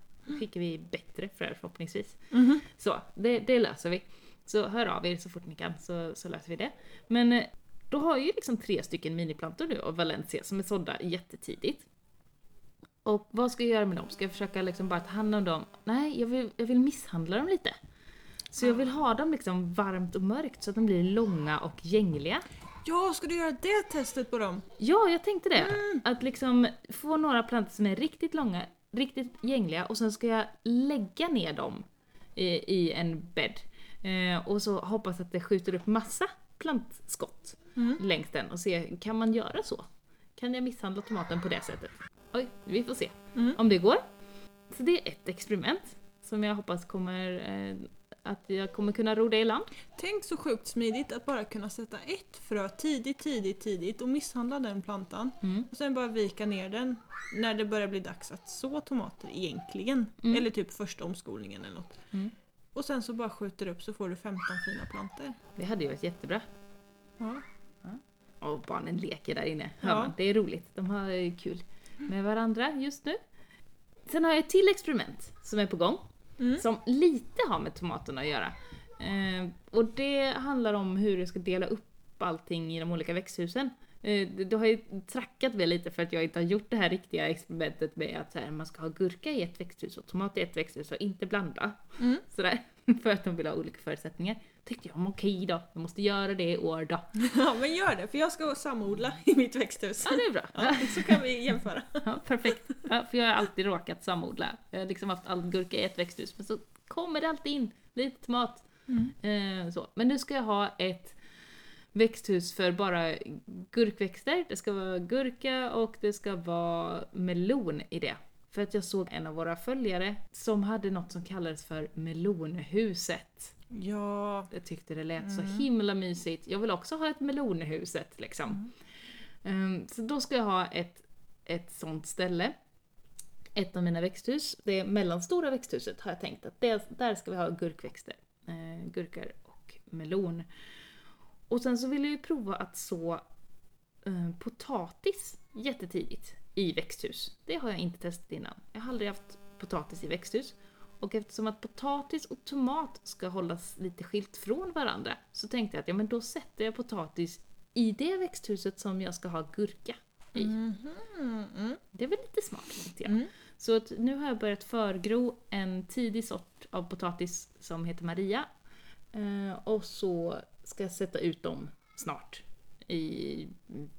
Skickar vi bättre fröer förhoppningsvis. Mhm. Så, det, det löser vi. Så hör av er så fort ni kan så, så löser vi det. Men eh, då har jag ju liksom tre stycken miniplantor nu av Valencia som är sådda jättetidigt. Och vad ska jag göra med dem? Ska jag försöka liksom bara ta hand om dem? Nej, jag vill, jag vill misshandla dem lite. Så jag vill ha dem liksom varmt och mörkt så att de blir långa och gängliga. Ja, ska du göra det testet på dem? Ja, jag tänkte det. Att liksom få några plantor som är riktigt långa, riktigt gängliga och sen ska jag lägga ner dem i, i en bädd. Eh, och så hoppas att det skjuter upp massa plantskott Mm. längs den och se, kan man göra så? Kan jag misshandla tomaten på det sättet? Oj, vi får se Mm. om det går. Så det är ett experiment som jag hoppas kommer eh, att jag kommer kunna ro det i land. Tänk så sjukt smidigt att bara kunna sätta ett frö tidigt, tidigt, tidigt och misshandla den plantan. Mm. Och sen bara vika ner den när det börjar bli dags att så tomater egentligen. Mm. Eller typ första omskolningen eller något. Mm. Och sen så bara skjuter upp så får du 15 fina plantor. Det hade ju varit jättebra. Ja. Och barnen leker där inne. Hör Ja. man. Det är roligt. De har kul med varandra just nu. Sen har jag ett till experiment som är på gång. Mm. Som lite har med tomaterna att göra. Eh, och det handlar om hur du ska dela upp allting i de olika växthusen. Eh, du- har ju trackat mig lite för att jag inte har gjort det här riktiga experimentet med att så här, man ska ha gurka i ett växthus och tomat i ett växthus och inte blanda. Mm. Sådär. <laughs> För att de vill ha olika förutsättningar. Tyckte jag, okej då, jag måste göra det i år då. <laughs> ja men gör det för jag ska samodla <laughs> i mitt växthus. Ja, det är bra. Ja, så kan vi jämföra. Ja, perfekt. Ja, för jag har alltid råkat samodla. Jag har liksom haft all gurka i ett växthus, men så kommer det alltid in lite tomat. Eh, så. Men nu ska jag ha ett växthus för bara gurkväxter. Det ska vara gurka och det ska vara melon i det. För att jag såg en av våra följare som hade något som kallades för melonhuset. Ja. Jag tyckte det lät så himla mysigt. Jag vill också ha ett melonhuset liksom. Ehm, så då ska jag ha ett, ett sånt ställe. ett av mina växthus, det mellanstora växthuset, har jag tänkt att det, där ska vi ha gurkväxter. Eh, gurkor och melon. Och sen så vill jag ju prova att så eh, potatis jättetidigt i växthus. Det har jag inte testat innan. Jag har aldrig haft potatis i växthus. Och eftersom att potatis och tomat ska hållas lite skilt från varandra så tänkte jag att ja, men då sätter jag potatis i det växthuset som jag ska ha gurka i. Mm. Det är väl lite smart tänkte jag. Mm. Så att nu har jag börjat förgro en tidig sort av potatis som heter Maria. Eh, och så ska sätta ut dem snart i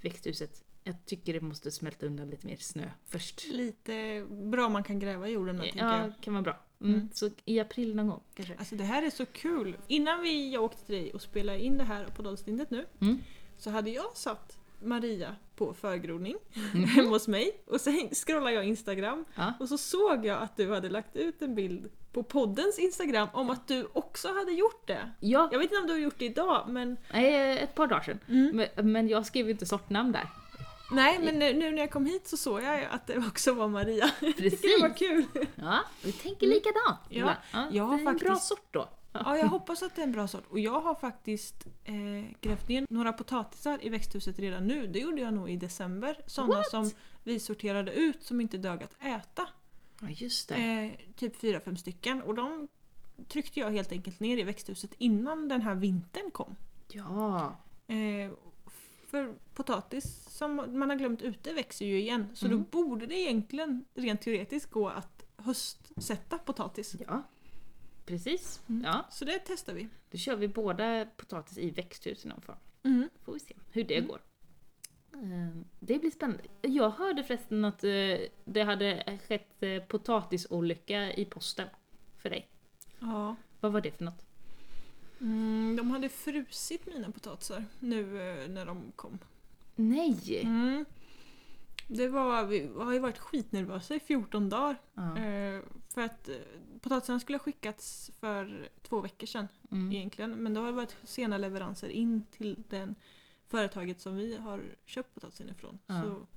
växthuset. Jag tycker det måste smälta undan lite mer snö först. Lite bra man kan gräva jorden med, Ja, jag. kan vara bra. Mm. Mm. Så i april någon gång kanske. Alltså det här är så kul. Innan vi jag åkte till dig och spelade in det här på Dagstindet nu Mm. så hade jag satt Maria på förgrodning Mm. hemma <laughs> hos mig och sen scrollade jag Instagram Ja. och så såg jag att du hade lagt ut en bild på poddens Instagram om att du också hade gjort det. Ja, Jag vet inte om du har gjort det idag men nej, ett par dagar sedan. Mm. Men, men jag skrev inte sortnamn där. Nej men nu, nu när jag kom hit så såg jag att det också var Maria. <laughs> Tycker det Precis. var kul. Ja, vi tänker likadant. Ja, ja, jag har det är en bra faktiskt- sort då. Ja, jag hoppas att det är en bra sort. Och jag har faktiskt eh, grävt ner några potatisar i växthuset redan nu. Det gjorde jag nog i december. Sådana What? som vi sorterade ut som inte dög att äta. Ja, just det. Eh, typ fyra fem stycken. Och de tryckte jag helt enkelt ner i växthuset innan den här vintern kom. Ja. Eh, för potatis som man har glömt ute växer ju igen. Så Mm. då borde det egentligen rent teoretiskt gå att höstsätta potatis. Ja. Precis. Mm. Ja. Så det testar vi. Då kör vi båda potatis i växthus i någon form. Mm. Får vi se hur det Mm. går. Eh, Det blir spännande. Jag hörde förresten att eh, det hade skett eh, potatisolycka i posten för dig. Ja. Vad var det för något? Mm, de hade frusit mina potatisar nu eh, när de kom. Nej! Mm. Det var, vi har ju varit skitnervösa i 14 dagar. Ja. Eh, för att potatisarna skulle ha skickats för två veckor sedan Mm. egentligen. Men det har varit sena leveranser in till den företaget som vi har köpt potatisen ifrån. Ja. Så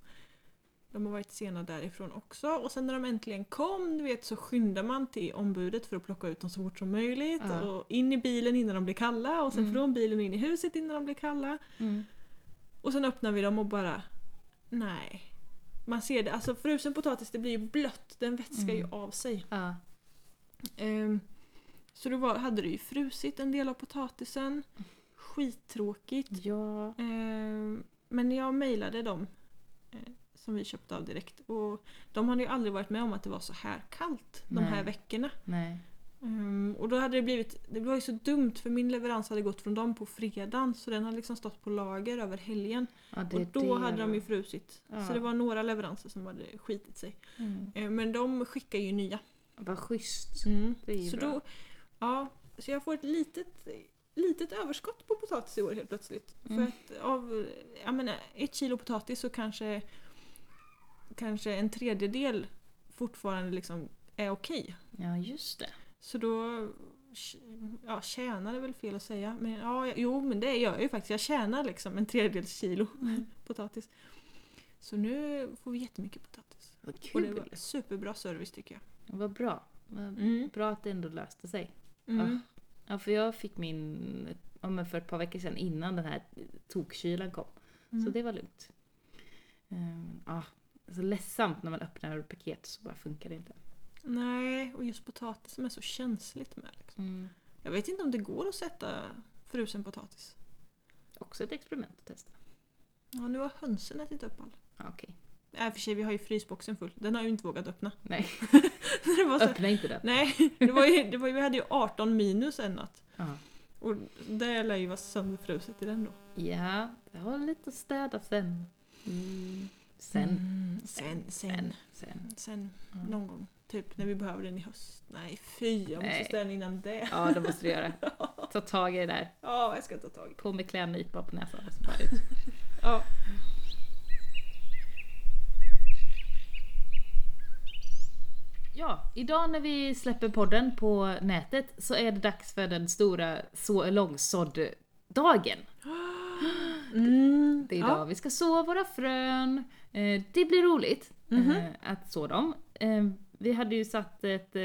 de har varit sena därifrån också. Och sen när de äntligen kom, du vet, så skyndar man till ombudet för att plocka ut dem så fort som möjligt. Ja. Och in i bilen innan de blir kalla och sen Mm. från bilen och in i huset innan de blir kalla. Mm. Och sen öppnar vi dem och bara... Nej. Man ser det, alltså frusen potatis det blir ju blött, den vätskar ju Mm. av sig. Ja. Ehm, så då var, hade det ju frusit en del av potatisen. Skittråkigt. ja. Ehm, men jag mejlade dem eh, som vi köpte av direkt. Och de hade ju aldrig varit med om att det var så här kallt de här Nej. veckorna. Nej. Ehm, och då hade det blivit, det var ju så dumt för min leverans hade gått från dem på fredagen så den hade liksom stått på lager över helgen. Ja, Och då det hade de ju frusit. Ja. Så det var några leveranser som hade skitit sig. Mm. Ehm, men de skickar ju nya. Vad schysst. Ju Så bra. då, ja, så jag får ett litet, litet överskott på potatis i år helt plötsligt. Mm. För att av jag menar, ett kilo potatis så kanske, kanske en tredjedel fortfarande liksom är okej. Ja, just det. Så då ja, tjänar är väl fel att säga. Men ja, jo men det gör jag ju faktiskt. Jag tjänar liksom en tredjedels kilo Mm. <laughs> potatis. Så nu får vi jättemycket potatis. Vad Och det kul. var superbra service tycker jag. Vad bra. Vad Mm. Bra att det ändå löste sig. Mm. Ja, för jag fick min ja, men för ett par veckor sedan innan den här tokkylan kom. Så Mm. det var lugnt. Um, ja, så ledsamt när man öppnar paket så bara funkar det inte. Nej, och just potatis som är så känsligt med. Liksom. Jag vet inte om det går att sätta frusen potatis. Också ett experiment att testa. Ja, nu har hönsen ätit upp all. Okej. Äh, för sig, vi har ju frysboxen full. Den har jag ju inte vågat öppna. Nej, <laughs> det så, öppna inte den. nej, det var ju, det var ju, vi hade ju 18 minus en natt. Ja. Och det lär ju vara sönderfruset i den då. ja, jag har lite att städa sen. Mm. Sen. Mm, sen, sen, Sen. Sen. sen, Ja. någon gång. Typ när vi behöver den i höst. Nej fy, jag måste Nej. städa den innan det. Ja, det måste du göra. <laughs> Ta tag i det där. Ja, jag ska ta tag i det. På med klädnypa på näsan och så bara ut. <laughs> Ja. Ja, idag när vi släpper podden på nätet så är det dags för den stora så långsådd-dagen. <gasps> Mm, Det är idag vi ska så våra frön. Eh, Det blir roligt. Mhm. eh, att så dem. Eh, vi hade ju satt ett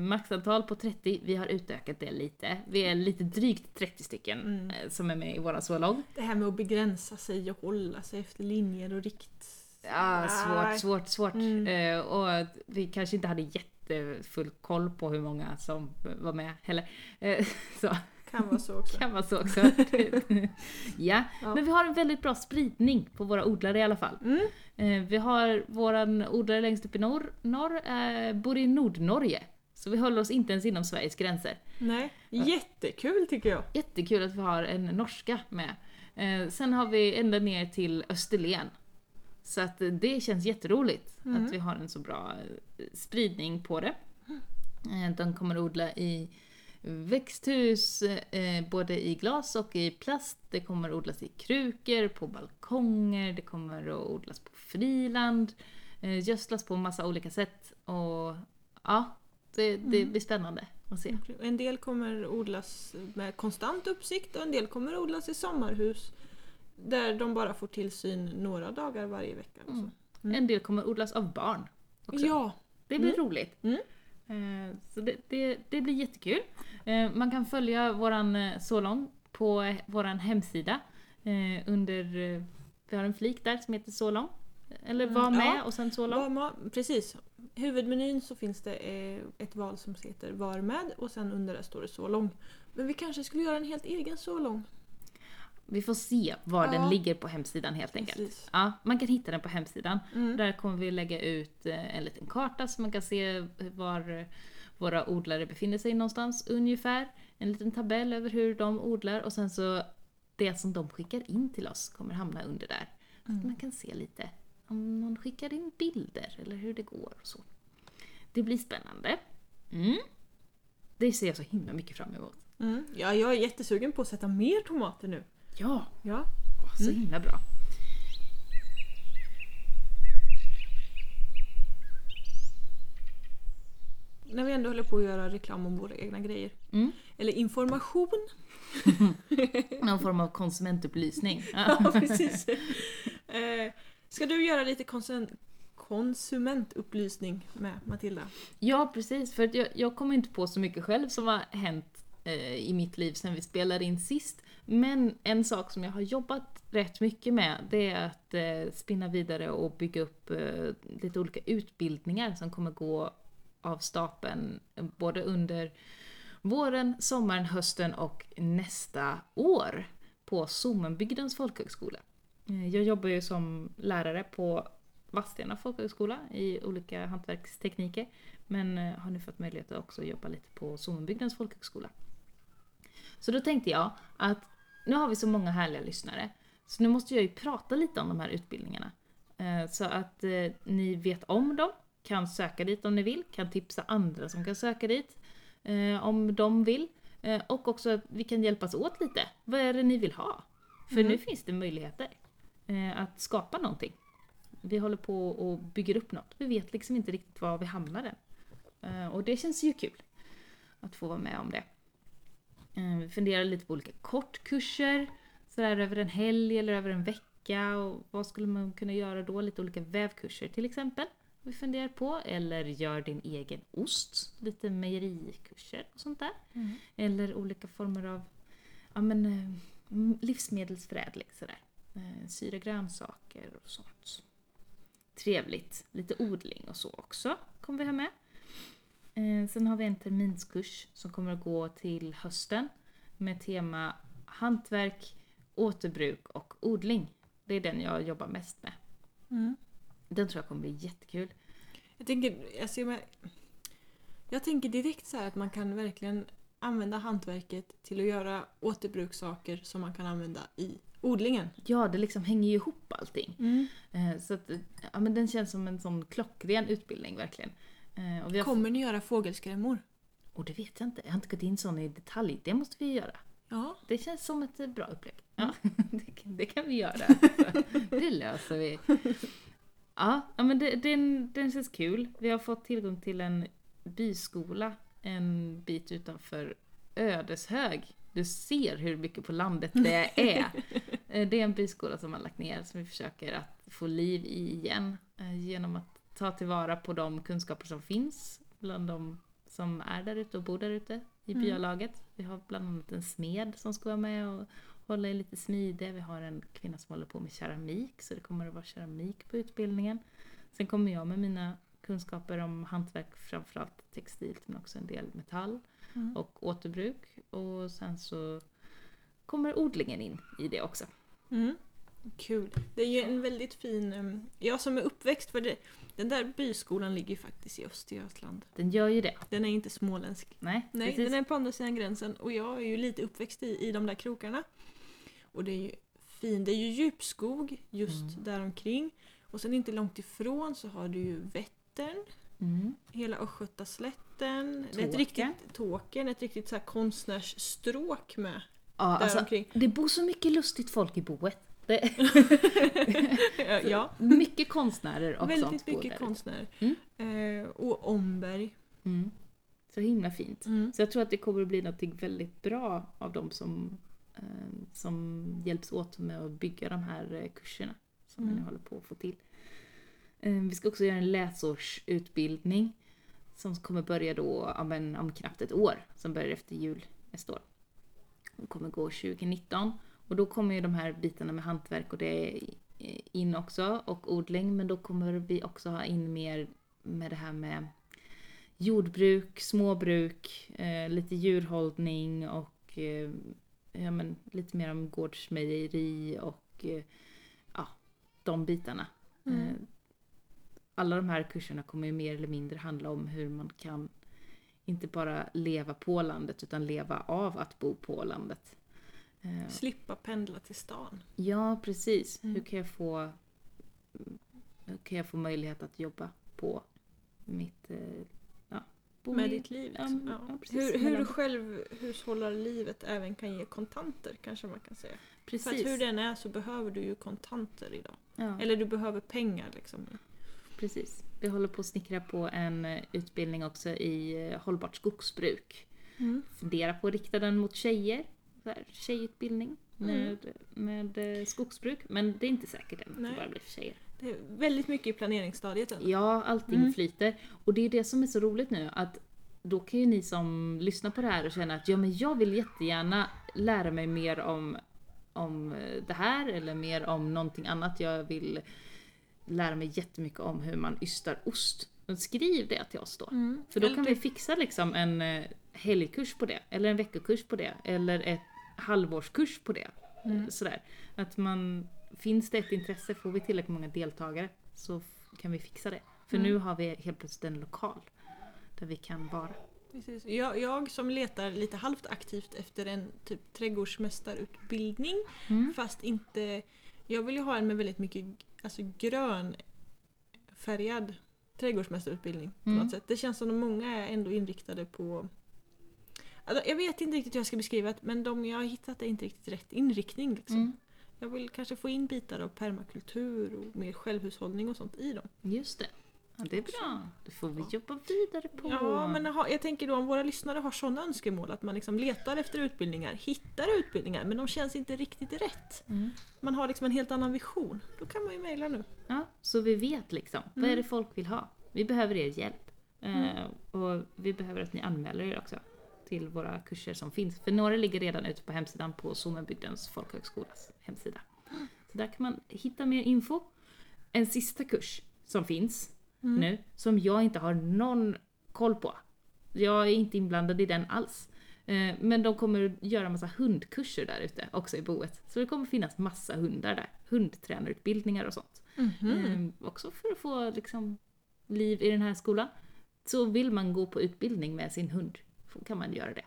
maxantal på 30, vi har utökat det lite. Vi är lite drygt 30 stycken Mm. som är med i våra så-lång. Det här med att begränsa sig och hålla sig efter linjer och rikt... Ja, svårt, svårt, svårt. Mm. Eh, och vi kanske inte hade jättefull koll på hur många som var med heller. Eh, <laughs> så Kan vara så också. kan vara så också. <laughs> ja. Ja. men vi har en väldigt bra spridning på våra odlare i alla fall. Mm. Eh, vi har våran odlare längst upp i norr, norr bor i Nordnorge. Så vi håller oss inte ens inom Sveriges gränser. Nej, jättekul tycker jag. Jättekul att vi har en norska med. Sen har vi ända ner till Österlen. Så att det känns jätteroligt Mm. att vi har en så bra eh, spridning på det. Eh, de kommer odla i växthus, eh, både i glas och i plast. Det kommer odlas i krukor, på balkonger, det kommer att odlas på friland, eh, gödslas på massa olika sätt. Och ja, det, det Mm. blir spännande att se. En del kommer odlas med konstant uppsikt och en del kommer odlas i sommarhus där de bara får tillsyn några dagar varje vecka. Mm. Mm. En del kommer odlas av barn också. Ja, Det blir Mm. roligt. Mm. Eh, Så det, det, det blir jättekul. Eh, Man kan följa våran eh, Solong på våran hemsida under, vi har en flik där som heter Solong. Eller Mm, var med ja. och sen ma- precis. Huvudmenyn så finns det ett val som heter Var med och sen under det står det så lång. Men vi kanske skulle göra en helt egen så lång. Vi får se var Ja. den ligger på hemsidan helt enkelt. Precis. Ja, man kan hitta den på hemsidan. Mm. Där kommer vi lägga ut eh, en liten karta så man kan se var våra odlare befinner sig någonstans ungefär. En liten tabell över hur de odlar och sen så det som de skickar in till oss kommer hamna under där. Så att man kan se lite om någon skickar in bilder eller hur det går och så. Det blir spännande. Mm. Det ser jag så himla mycket fram emot. Mm. Ja, jag är jättesugen på att sätta mer tomater nu. Ja, Ja. så himla bra. När vi ändå håller på att göra reklam om våra egna grejer. Mm. Eller information. <laughs> Någon form av konsumentupplysning. <laughs> Ja, precis. eh, ska du göra lite konsument konsumentupplysning med Matilda? Ja, precis. För jag, jag kommer inte på så mycket själv som har hänt eh, i mitt liv sen vi spelade in sist. Men en sak som jag har jobbat rätt mycket med, det är att eh, spinna vidare och bygga upp eh, lite olika utbildningar som kommer gå av stapeln både under våren, sommaren, hösten och nästa år på Sommenbygdens folkhögskola. Eh, jag jobbar ju som lärare på Vadstena folkhögskola i olika hantverkstekniker. Men eh, har nu fått möjlighet att också jobba lite på Sommenbygdens folkhögskola. Så då tänkte jag att nu har vi så många härliga lyssnare. Så nu måste jag ju prata lite om de här utbildningarna. Eh, Så att eh, ni vet om dem, kan söka dit om ni vill, kan tipsa andra som kan söka dit eh, om de vill. Och också att vi kan hjälpas åt lite. Vad är det ni vill ha? För Mm. nu finns det möjligheter att skapa någonting. Vi håller på och bygger upp något. Vi vet liksom inte riktigt var vi hamnar än. Och det känns ju kul att få vara med om det. Eh, Vi funderar lite på olika kortkurser, sådär över en helg eller över en vecka. Och vad skulle man kunna göra då? Lite olika vävkurser till exempel. Vi funderar på. Eller gör din egen ost. Lite mejerikurser och sånt där. Eller olika former av ja, men, eh, livsmedelsförädling. Sådär. Eh, Syra grönsaker och sånt. Trevligt. Lite odling och så också kommer vi ha med. Eh, sen har vi en terminskurs som kommer att gå till hösten med tema hantverk, återbruk och odling. Det är den jag jobbar mest med. Mm. Den tror jag kommer bli jättekul. Jag tänker, jag, ser med, jag tänker direkt så här att man kan verkligen använda hantverket till att göra återbrukssaker som man kan använda i odlingen. Ja, det liksom hänger ju ihop allting. Mm. Eh, så att, ja, men den känns som en sån klockren utbildning verkligen. Eh, har Kommer ni göra fågelskrämmor? Och det vet jag inte, jag har inte gått in sån i detalj. Det måste vi göra. Ja. Det känns som ett eh, bra upplägg. Ja, Mm. <laughs> det, kan- det kan vi göra. Så, det löser vi. <laughs> Ja, men det, den, den känns kul. Vi har fått tillgång till en byskola en bit utanför Ödeshög. Du ser hur mycket på landet det är. <laughs> Eh, Det är en byskola som har lagt ner som vi försöker att få liv i igen genom att ta tillvara på de kunskaper som finns bland de som är där ute och bor där ute i Mm. byalaget. Vi har bland annat en smed som ska vara med och hålla i lite smide. Vi har en kvinna som håller på med keramik, så det kommer att vara keramik på utbildningen. Sen kommer jag med mina kunskaper om hantverk, framförallt textilt men också en del metall Mm. och återbruk. Och sen så kommer odlingen in i det också. Mm. Kul. Det är ju en väldigt fin... um, Jag som är uppväxt, för det, den där byskolan ligger ju faktiskt i Östergötland. Den gör ju det. Den är inte småländsk. Nej, Nej, precis. den är på andra sidan gränsen och jag är ju lite uppväxt i, i de där krokarna. Och det är ju fin, det är ju djupskog just Mm. där omkring. Och sen inte långt ifrån så har du ju Vättern, Mm. hela Östgötaslätten, det är ett riktigt, Tåkern, ett riktigt så här konstnärsstråk med Ja, där alltså, omkring. det bor så mycket lustigt folk i boet. Det, <laughs> ja, mycket konstnärer och väldigt sånt mycket konstnärer. Mm. Eh, och Omberg. Mm. Så himla fint. Mm. Så jag tror att det kommer att bli något väldigt bra av de som, eh, som hjälps åt med att bygga de här eh, kurserna som vi Mm. nu håller på att få till. Eh, vi ska också göra en läsårsutbildning som kommer börja då ja, men, om knappt ett år, som börjar efter jul nästa år. Den kommer gå 2019 och då kommer ju de här bitarna med hantverk och det in också och odling men då kommer vi också ha in mer med det här med jordbruk, småbruk, eh, lite djurhållning och eh, ja, men, lite mer om gårdsmejeri och eh, ja, de bitarna. Mm. Eh, alla de här kurserna kommer ju mer eller mindre handla om hur man kan inte bara leva på landet utan leva av att bo på landet. Eh, Slippa pendla till stan. Ja, precis. Mm. Hur kan jag få hur kan jag få möjlighet att jobba på mitt... eh, Ja, bo med i- ditt liv. ja, Liksom. Ja. ja, precis. hur, hur självhushållarlivet även kan ge kontanter kanske man kan säga. För att Precis. hur den är så behöver du ju kontanter idag. ja, Eller du behöver pengar liksom. precis. Vi håller på att snickra på en eh, utbildning också i hållbart skogsbruk. Mm. Fundera på att rikta den mot tjejer. Här, tjejutbildning Mm. med, med eh, skogsbruk. Men det är inte säkert än att det bara blir för tjejer. Det är väldigt mycket i planeringsstadiet än. Ja, allting Mm. flyter. Och det är det som är så roligt nu att då kan ju ni som lyssnar på det här och känna att ja men jag vill jättegärna lära mig mer om, om eh, det här eller mer om någonting annat. Jag vill lära mig jättemycket om hur man ystar ost. Men skriv det till oss då. Mm. För då kan vi fixa liksom en eh, helgkurs på det, eller en veckokurs på det, eller ett halvårskurs på det. Mm. Sådär. Att man, finns det ett intresse, får vi tillräckligt många deltagare så kan vi fixa det. För Mm. nu har vi helt plötsligt en lokal där vi kan vara. Precis. Jag, jag som letar lite halvt aktivt efter en typ trädgårdsmästarutbildning Mm. fast inte... Jag vill ju ha en med väldigt mycket alltså grön färgad trädgårdsmästarutbildning på Mm. något sätt. Det känns som att många är ändå inriktade på... Alltså, jag vet inte riktigt hur jag ska beskriva det men de jag har hittat är inte riktigt rätt inriktning. Liksom. Mm. Jag vill kanske få in bitar av permakultur och mer självhushållning och sånt i dem. Just det. Ja, det är bra. Det får vi jobba vidare på. Ja, men jag tänker då om våra lyssnare har sådana önskemål att man liksom letar efter utbildningar, hittar utbildningar men de känns inte riktigt rätt. Mm. Man har liksom en helt annan vision. Då kan man ju mejla nu. Ja, så vi vet liksom. Vad är Mm. det folk vill ha? Vi behöver er hjälp. Eh, och vi behöver att ni anmäler er också till våra kurser som finns. För några ligger redan ute på hemsidan på Sommenbygdens folkhögskolas hemsida. Så där kan man hitta mer info. En sista kurs som finns Mm. nu, som jag inte har någon koll på. Jag är inte inblandad i den alls. Eh, Men de kommer göra massa hundkurser där ute också i boet. Så det kommer finnas massa hundar där. Hundtränarutbildningar och sånt. Mhm. Eh, också för att få liksom, liv i den här skolan. Så vill man gå på utbildning med sin hund, kan man göra det.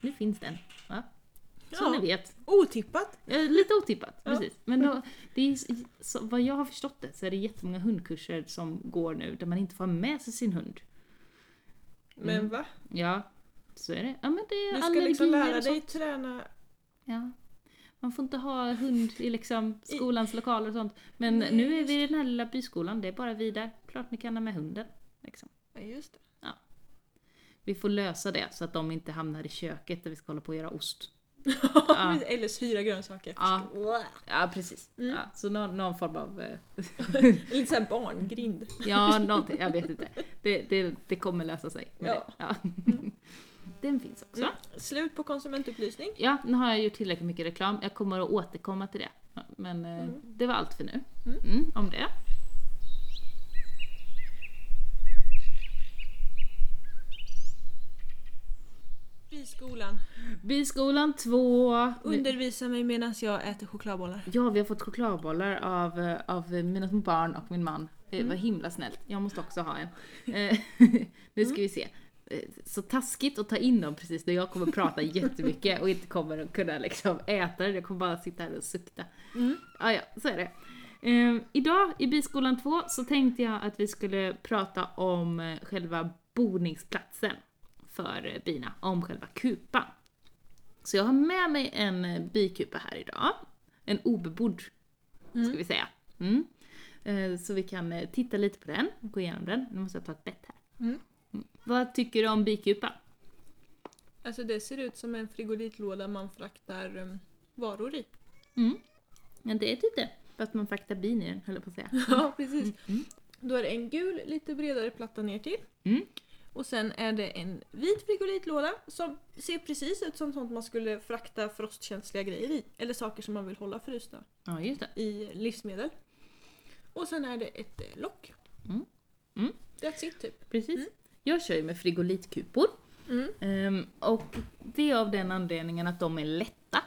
Nu finns den. Va? Så Ja. ni vet. Otippat! Eh, lite otippat, Ja. precis. Men då, det är, så, vad jag har förstått det så är det jättemånga hundkurser som går nu där man inte får med sig sin hund. Men Mm. va? Ja, så är det. Ja men det är Du ska liksom lära dig träna... Ja. Man får inte ha hund i liksom skolans lokaler och sånt. Men Nej, nu är vi i den här lilla byskolan, det är bara vi där. Klart ni kan ha med hunden. Liksom. Ja, just det. Vi får lösa det så att de inte hamnar i köket där vi ska hålla på att göra ost. <laughs> Ja. Eller syra grönsaker. Ja. Ja, precis. Mm. Ja, så någon, någon form av... eh, <laughs> Lite såhär barngrind. Ja, någonting. Jag vet inte. Det, det, det kommer lösa sig. Ja. det. Ja. Den finns också. Mm. Slut på konsumentupplysning. Ja, nu har jag gjort tillräckligt mycket reklam. Jag kommer att återkomma till det. Men eh, Mm. det var allt för nu. Mm. Mm, om det. Biskolan. Biskolan 2. Undervisa mig medan jag äter chokladbollar. Ja, vi har fått chokladbollar av, eh, av mina små barn och min man. Det Mm. var himla snällt. Jag måste också ha en. <laughs> Eh, <laughs> nu ska vi se. Eh, Så taskigt att ta in dem precis när jag kommer prata <laughs> jättemycket och inte kommer att kunna liksom äta det. Jag kommer bara sitta här och sukta. Mm. Ah, ja, så är det. Eh, idag i Biskolan 2 så tänkte jag att vi skulle prata om själva boningsplatsen för bina, om själva kupan. Så jag har med mig en bikupa här idag. En obebodd, ska Mm. vi säga. Mm. Eh, så vi kan eh, titta lite på den, gå igenom den. Nu måste jag ta ett bett här. Mm. Vad tycker du om bikupan? Alltså det ser ut som en frigolitlåda man fraktar um, varor i. Mm. Ja, det är typ det. Fast man fraktar bin i den, höll jag på att säga. <laughs> Ja, precis. Mm. Då är det en gul, lite bredare platta ner till. Mm. Och sen är det en vit frigolitlåda som ser precis ut som sånt man skulle frakta frostkänsliga grejer i. Eller saker som man vill hålla frysta Ja, just det. i livsmedel. Och sen är det ett eh, lock. Mm. Mm. That's it typ. Precis. Mm. Jag kör ju med frigolitkupor. Mm. Ehm, och det är av den anledningen att de är lätta.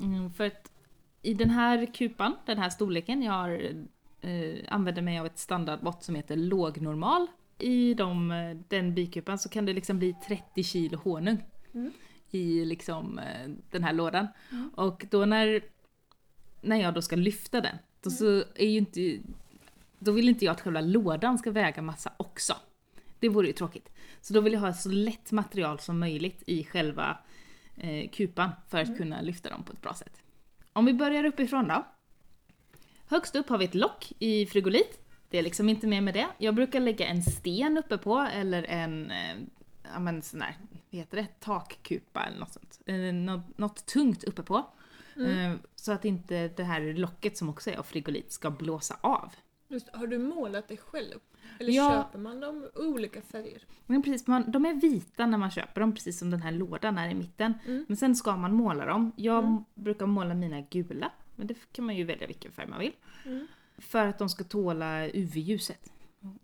Mm, för att i den här kupan, den här storleken, jag har, eh, använder mig av ett standardmått som heter lågnormal. I de, eh, den bikupan så kan det liksom bli 30 kilo honung Mm. i liksom eh, den här lådan. Mm. Och då när, när jag då ska lyfta den, då så är ju inte, då vill inte jag att själva lådan ska väga massa också. Det vore ju tråkigt. Så då vill jag ha så lätt material som möjligt i själva eh, kupan för att kunna lyfta dem på ett bra sätt. Om vi börjar uppifrån då. Högst upp har vi ett lock i frigolit. Det är liksom inte mer med det. Jag brukar lägga en sten uppe på eller en, eh, ja men sån där, vad heter det, takkupa eller något sånt. Något, något tungt uppe på. Mm. Eh, så att inte det här locket som också är av frigolit ska blåsa av. Just, har du målat det själv? Eller Ja. köper man dem i olika färger? Men precis, man, de är vita när man köper dem, precis som den här lådan är i mitten. Mm. Men sen ska man måla dem. Jag Mm. brukar måla mina gula, men det kan man ju välja vilken färg man vill. Mm. För att de ska tåla UV-ljuset.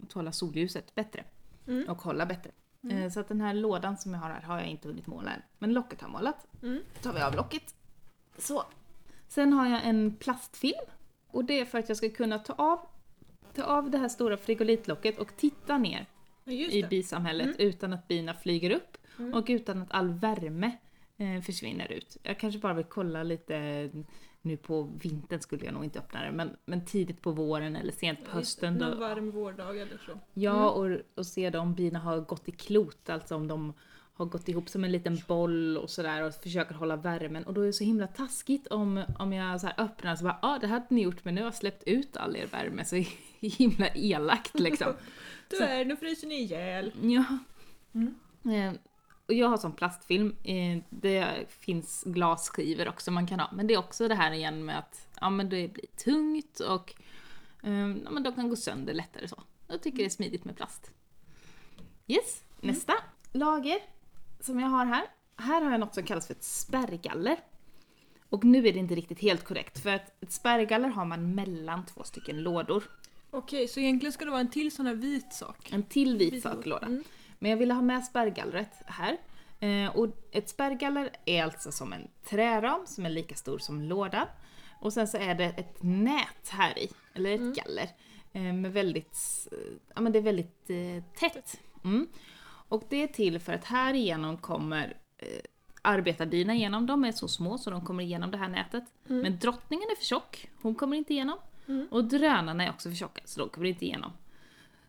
Tåla solljuset bättre. Mm. Och hålla bättre. Mm. Eh, Så att den här lådan som jag har här har jag inte hunnit måla än. Men locket har målat. Mm. Då tar vi av locket. Så. Sen har jag en plastfilm. Och det är för att jag ska kunna ta av, ta av det här stora frigolitlocket och titta ner i bisamhället Mm. utan att bina flyger upp Mm. och utan att all värme eh, försvinner ut. Jag kanske bara vill kolla lite nu på vintern skulle jag nog inte öppna det, men, men tidigt på våren eller sent på hösten. Någon Då, varm vårdag eller så. ja, och, och se då om bina har gått i klot, alltså om de har gått ihop som en liten boll och sådär och försöker hålla värmen. Och då är det så himla taskigt om, om jag så öppnar så bara ah, det hade ni gjort men nu har jag släppt ut all er värme så <laughs> himla elakt liksom. <laughs> Tyvärr, nu fryser ni ihjäl. Ja. Mm. Och jag har sån plastfilm. Eh, det finns glasskivor också man kan ha. Men det är också det här igen med att ja, men det blir tungt och eh, ja, men de kan gå sönder lättare så. Jag tycker det är smidigt med plast. Yes, nästa lager som jag har här. Här har jag något som kallas för ett spärrgaller. Och nu är det inte riktigt helt korrekt för att ett spärrgaller har man mellan två stycken lådor. Okej, så egentligen ska det vara en till sån här vit sak. En till vit Vit sak låda. Mm. Men jag ville ha med spärrgallret här. Eh, och ett spärrgaller är alltså som en träram som är lika stor som lådan. Och sen så är det ett nät här i, eller ett Mm. galler. Eh, med väldigt, ja men det är väldigt eh, tätt. Mm. Och det är till för att här igenom kommer eh, igenom. De är så små så de kommer igenom det här nätet. Mm. Men drottningen är för tjock, hon kommer inte igenom. Mm. Och drönarna är också för tjocka så de kommer inte igenom.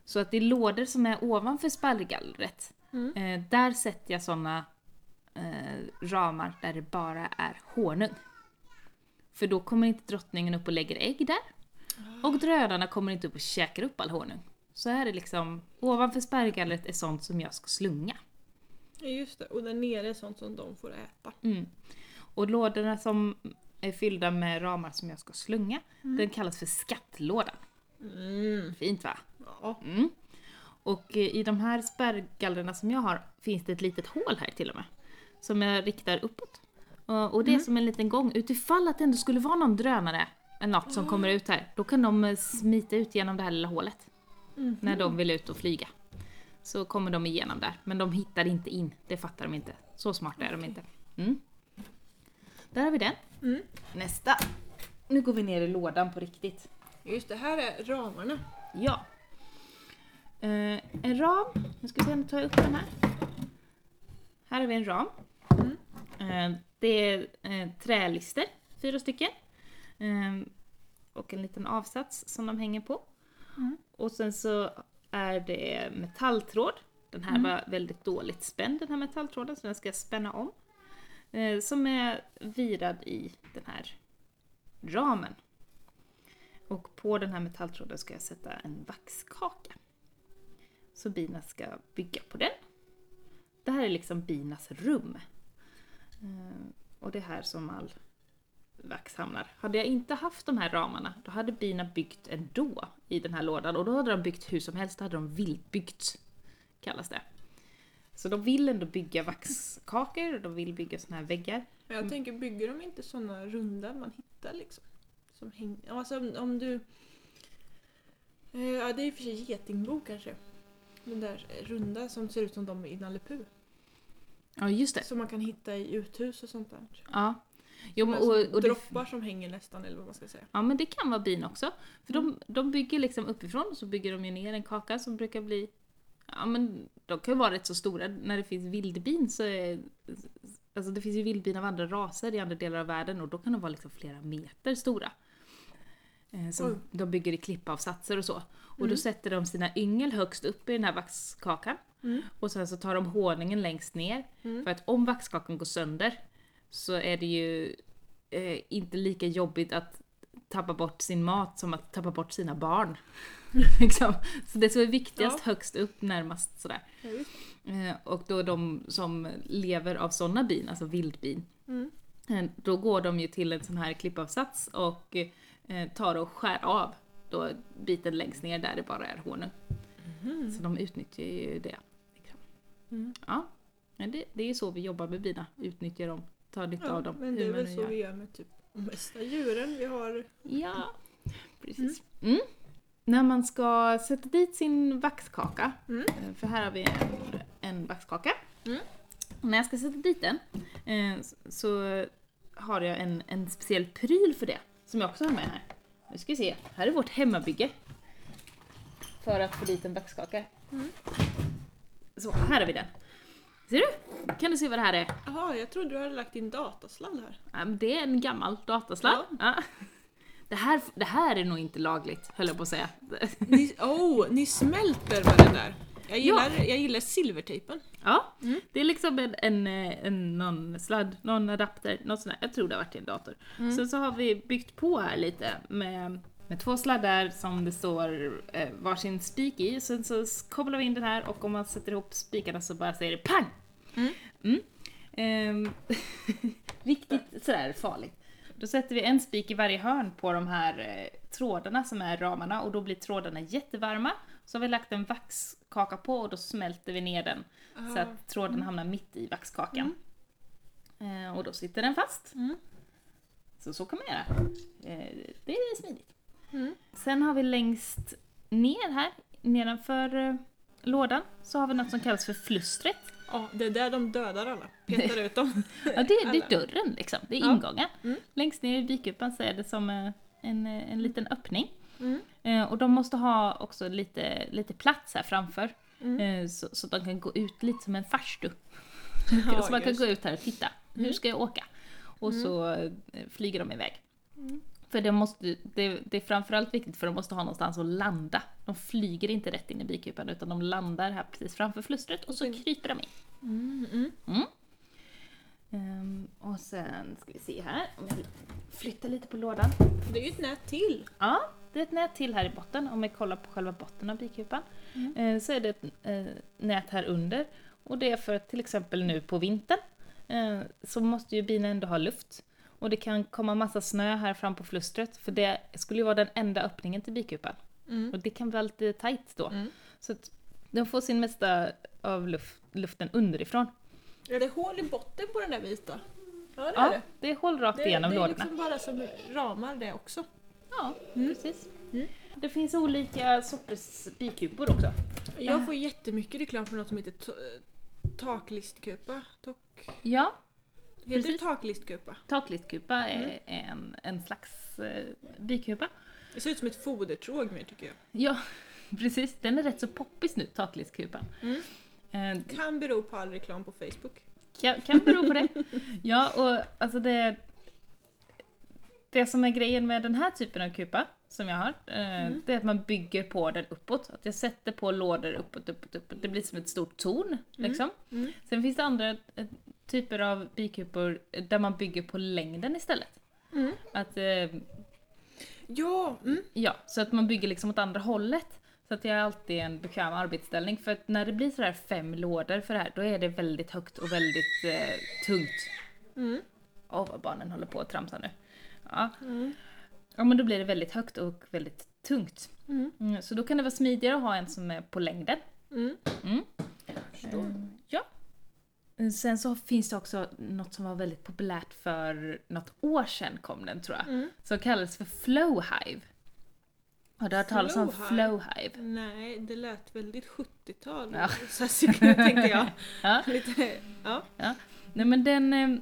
Så att det är lådor som är ovanför spärrgallret. Mm. Eh, där sätter jag såna eh, ramar där det bara är honung. För då kommer inte drottningen upp och lägger ägg där. Och drönarna kommer inte upp och käkar upp all honung. Så här är liksom, ovanför spärrgallret är sånt som jag ska slunga. Ja, just det. Och där nere är sånt som de får äta. Mm. Och lådorna som är fyllda med ramar som jag ska slunga, den kallas för skattlådan. Mm. Fint va? Ja. Mm. Och eh, i de här spärrgallrarna som jag har finns det ett litet hål här till och med. Som jag riktar uppåt. Och, det är som en liten gång, utifall att det ändå skulle vara någon drönare eller något som kommer ut här, då kan de eh, smita ut genom det här lilla hålet. När de vill ut och flyga. Så kommer de igenom där, men de hittar inte in. Det fattar de inte. Så smarta är de inte. Mm. Där har vi den. Mm. Nästa. Nu går vi ner i lådan på riktigt. Just det, här är ramarna. Ja. Eh, en ram. Nu ska vi se, nu tar jag upp den här. Här har vi en ram. Eh, det är eh, trälister, fyra stycken. Eh, och en liten avsats som de hänger på. Och sen så är det metalltråd. Den här var väldigt dåligt spänd den här metalltråden så den ska jag spänna om. Eh, som är virad i den här ramen. Och på den här metalltråden ska jag sätta en vaxkaka. Så bina ska bygga på den. Det här är liksom binas rum. Eh, och det är här som all vax hamnar. Hade jag inte haft de här ramarna, då hade bina byggt ändå i den här lådan. Och då hade de byggt hur som helst, då hade de vildbyggt, kallas det. Så de vill ändå bygga vaxkakor, och de vill bygga såna här väggar. Jag tänker, bygger de inte såna runda man hittar liksom? Som häng... Alltså om, om du... Eh, ja, det är i och för sig getingbo kanske. Den där runda som ser ut som de i Nalle Puh. Ja, just det. Som man kan hitta i uthus och sånt där. Ja. Jo, men, Som och, och det, droppar som hänger nästan, eller vad man ska säga. ja, men det kan vara bin också. För de, de bygger liksom uppifrån och så bygger de ju ner en kaka som brukar bli Ja men de kan ju vara rätt så stora. När det finns vildbin så är... Alltså det finns ju vildbin av andra raser i andra delar av världen och då kan de vara liksom flera meter stora. Eh, Som Oj. de bygger i klippavsatser och så. Och då sätter de sina yngel högst upp i den här vaxkakan. Mm. Och sen så tar de honungen längst ner. Mm. För att om vaxkakan går sönder så är det ju eh, inte lika jobbigt att tappa bort sin mat som att tappa bort sina barn. <laughs> liksom. Så det som är viktigast Ja. högst upp närmast sådär. Eh, och då de som lever av sådana bin, alltså vildbin, Mm. eh, då går de ju till en sån här klippavsats och eh, tar och skär av då biten längst ner där det bara är honung. Så de utnyttjar ju det. liksom. Mm. Ja, men det, det är så vi jobbar med bina, utnyttjar dem, tar nytta Ja, av dem. men det är väl så gör. vi gör med typ de mesta djuren vi har. Ja, precis. Mm. När man ska sätta dit sin vaxkaka, Mm. eh, för här har vi en, en vaxkaka. Mm. När jag ska sätta dit den eh, så- så har jag en, en speciell pryl för det, som jag också har med här. Nu ska vi se, här är vårt hemmabygge. För att få dit en vaxkaka. Mm. Så, här har vi den. Ser du? Kan du se vad det här är? Jaha, jag trodde du hade lagt in datasladd här. Ja, det är en gammal datasladd. Ja. Det, här, det här är nog inte lagligt, höll jag på att säga. Ni, oh, ni smälter med den där. Jag gillar, jag gillar silvertejpen. Ja, Mm. det är liksom en, en, en, någon sladd, någon adapter, något sånt där. Jag tror det har varit en dator. Mm. Sen så har vi byggt på här lite med, med två sladdar som det står eh, varsin spik i. Sen så kopplar vi in den här och om man sätter ihop spikarna så bara säger det pang! Mm. Mm. Ehm, <laughs> riktigt sådär farligt. Då sätter vi en spik i varje hörn på de här eh, trådarna som är ramarna och då blir trådarna jättevarma. Så har vi lagt en vaxkaka på och då smälter vi ner den så Ah. att tråden hamnar mitt i vaxkakan. Eh, och då sitter den fast. Mm. Så så kan man göra. Eh, det är smidigt. Mm. Sen har vi längst ner här, nedanför eh, lådan, så har vi något som kallas för flustret. Ja, det är där de dödar alla. Petar ut dem. <laughs> Ja, det, det är dörren liksom, det är Ja. ingången. Mm. Längst ner i bikupan så är det som eh, en, eh, en liten öppning. Mm. Eh, och de måste ha också lite, lite plats här framför. Mm. Eh, så, så de kan gå ut lite som en farstu. <laughs> Ja, <laughs> så man kan just. gå ut här och titta. Hur Mm. ska jag åka? Och så eh, flyger de iväg. Mm. För det, måste, det, det är framförallt viktigt för de måste ha någonstans att landa. De flyger inte rätt in i bikupan utan de landar här precis framför flustret och så kryper de in. Mm, mm. Ehm, och sen ska vi se här, om jag flyttar lite på lådan. Det är ju ett nät till. Ja, det är ett nät till här i botten. Om vi kollar på själva botten av bikupan eh, så är det ett eh, nät här under. Och det är för att till exempel nu på vintern eh, så måste ju bina ändå ha luft. Och det kan komma massa snö här fram på flustret, för det skulle ju vara den enda öppningen till bikupan. Mm. Och det kan vara lite tight då. Mm. Så att de får sin mesta av luft, luften underifrån. Är det hål i botten på den där vita? Ja det är Ja, det. det är hål rakt Det, igenom det är lådorna. liksom bara som ramar det också. Ja, Mm. precis. Mm. Det finns olika sorters bikupor också. Jag får jättemycket reklam för något som heter to- taklistkupa. Tok... Ja, Heter det Precis. taklistkupa? taklistkupa är Mm. en, en slags eh, bikupa. Det ser ut som ett fodertråg mer tycker jag. Ja, <laughs> precis. Den är rätt så poppis nu, taklistkupan. Mm. Eh, Kan bero på all reklam på Facebook. kan, kan bero på det. <laughs> Ja, och alltså det... Det som är grejen med den här typen av kupa, som jag har, eh, Mm. det är att man bygger på den uppåt. Att jag sätter på lådor uppåt, uppåt, uppåt. Det blir som ett stort torn, liksom. Mm. Sen finns det andra eh, typer av bikupor där man bygger på längden istället. Mm. Att, eh, Ja! Mm. ja, så att man bygger liksom åt andra hållet. Så att jag alltid en bekväm arbetsställning. För att när det blir sådär fem lådor för det här, då är det väldigt högt och väldigt eh, tungt. Mm. Åh vad barnen håller på att tramsa nu. Ja. Mm. ja, men då blir det väldigt högt och väldigt tungt. Mm. Mm, så då kan det vara smidigare att ha en som är på längden. Mm. Mm. Mm, Ja. Sen så finns det också något som var väldigt populärt för något år sedan kom den tror jag. Mm. Som kallades för Flowhive. Har du hört talas om Flowhive? Nej, det lät väldigt 70-tal. Ja. <laughs> Så tänkte jag. <laughs> Ja. Lite, ja. Nej men den...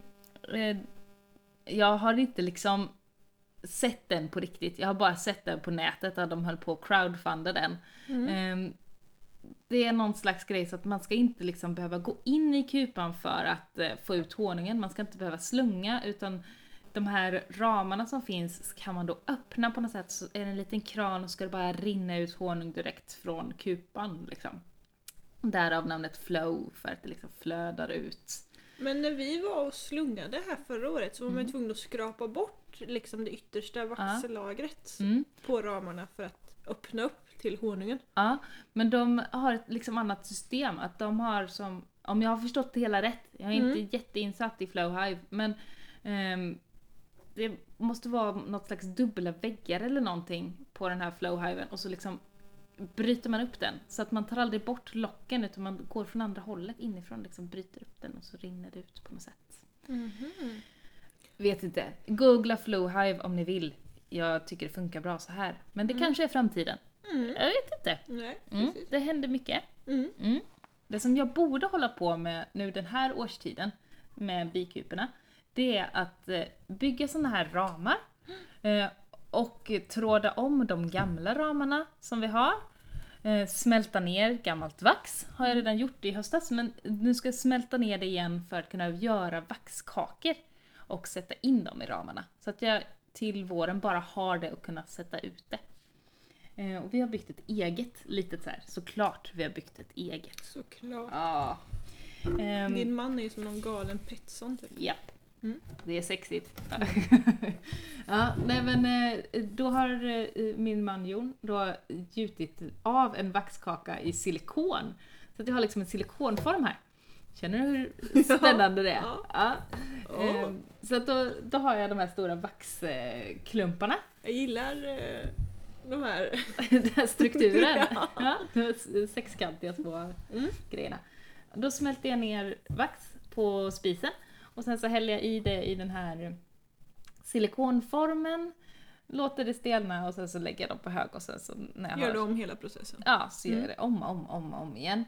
Jag har inte liksom sett den på riktigt. Jag har bara sett den på nätet där de höll på att crowdfunda den. Mm. Eh, det är någon slags grej så att man ska inte liksom behöva gå in i kupan för att eh, få ut honungen. Man ska inte behöva slunga utan de här ramarna som finns kan man då öppna på något sätt så är det en liten kran och ska det bara rinna ut honung direkt från kupan liksom. Därav namnet flow, för att det liksom flödar ut. Men när vi var och slungade här förra året så var Mm. man tvungen att skrapa bort liksom det yttersta vaxellagret Mm. på ramarna för att öppna upp till honungen. Ja, men de har ett liksom annat system. Att de har som, om jag har förstått det hela rätt, jag är Mm. inte jätteinsatt i Flowhive, men ehm, det måste vara något slags dubbla väggar eller någonting på den här Flowhiven och så liksom bryter man upp den. Så att man tar aldrig bort locken utan man går från andra hållet inifrån, liksom bryter upp den och så rinner det ut på något sätt. Vet inte. Googla Flowhive om ni vill. Jag tycker det funkar bra så här. Men det Mm. kanske är framtiden. Mm. Jag vet inte. Nej, Mm, det händer mycket. Mm. Mm. Det som jag borde hålla på med nu den här årstiden med bikuporna, det är att eh, bygga såna här ramar eh, och tråda om de gamla ramarna som vi har. Eh, smälta ner gammalt vax har jag redan gjort i höstas, men nu ska jag smälta ner det igen för att kunna göra vaxkakor och sätta in dem i ramarna. Så att jag till våren bara har det och kunna sätta ut det. Eh, och vi har byggt ett eget litet så här, såklart vi har byggt ett eget. Såklart. Ja. Ehm, Din man är ju som någon galen Petson typ. Japp. Mm. Det är sexigt. <laughs> ja, nej men eh, då har eh, min man Jon då gjutit av en vaxkaka i silikon. Så att jag har liksom en silikonform här. Känner du hur <laughs> spännande det är? Ja. Ja. Ehm, Så att då, då har jag de här stora vaxklumparna. Jag gillar eh, de här. <laughs> Den här strukturen. Ja. ja, de sexkantiga små Mm. grejerna. Då smälter jag ner vax på spisen och sen så häller jag i det i den här silikonformen, låter det stelna och sen så lägger jag dem på hög och sen så när jag Gör har... du om hela processen? Ja, så gör jag Mm. det om om, om, om igen.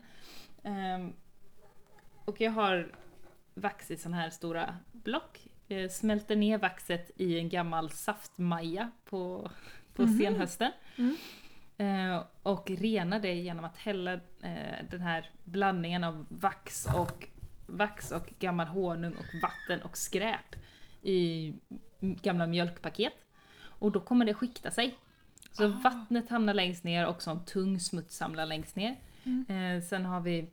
Ehm, och jag har vax i såna här stora block. Jag smälter ner vaxet i en gammal saftmaja på, på Mhm. senhösten. Mm. Eh, och rena det genom att hälla eh, den här blandningen av vax och, vax och gammal honung och vatten och skräp i gamla mjölkpaket. Och då kommer det skikta sig. Så Ah. vattnet hamnar längst ner och sån tung smuts samlar längst ner. Mm. Eh, sen har vi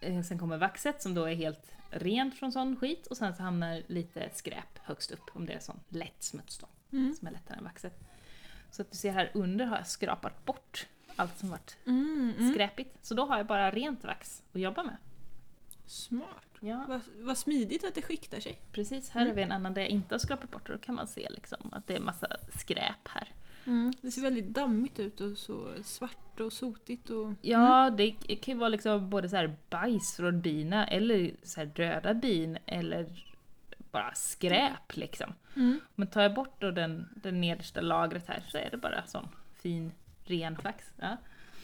eh, Sen kommer vaxet som då är helt rent från sån skit och sen så hamnar lite skräp högst upp om det är sån lätt smuts då Mm. som är lättare än vaxet. Så att du ser här under har jag skrapat bort allt som varit Mm, mm. skräpigt. Så då har jag bara rent vax att jobba med. Smart. Ja, Vad, vad smidigt att det skiktar sig. precis. Här har vi en annan där jag inte har skrapat bort och då kan man se liksom att det är massa skräp här. Det ser väldigt dammigt ut och så svart och sotigt och... Ja, det kan ju vara liksom både så här bajs från bina eller så här döda bin eller bara skräp liksom. Mm. Men tar jag bort då den, den nedersta lagret här så är det bara sån fin ren vax. Ja,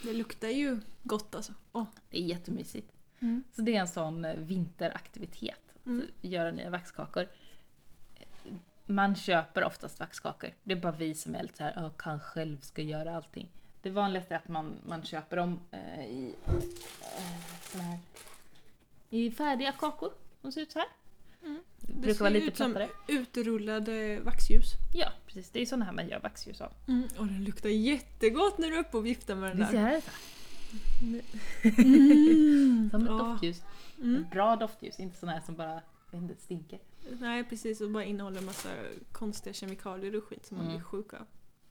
Det luktar ju gott alltså. Åh. det är jättemysigt. Mm. Så det är en sån eh, vinteraktivitet, Mm. göra nya vaxkakor. Man köper oftast vaxkakor. Det är bara vi som är lite så här, "Åh, kan själv ska göra allting. Det vanligaste är att man, man köper dem eh, i eh, här i färdiga kakor. De ser ut så här. Mm. Det Det brukar ser vara lite ut som plattare. utrullade vaxljus. Ja, precis. Det är såna här man gör vaxljus av. Mm. Och den luktar jättegott när du är uppe och viftar med den Visst där. är det? Mm. Som ett Ja. doftljus. Mm. Ett bra doftljus, inte såna här som bara inte, stinker. Nej precis, och bara innehåller en massa konstiga kemikalier och skit som man Mm. blir sjuk av.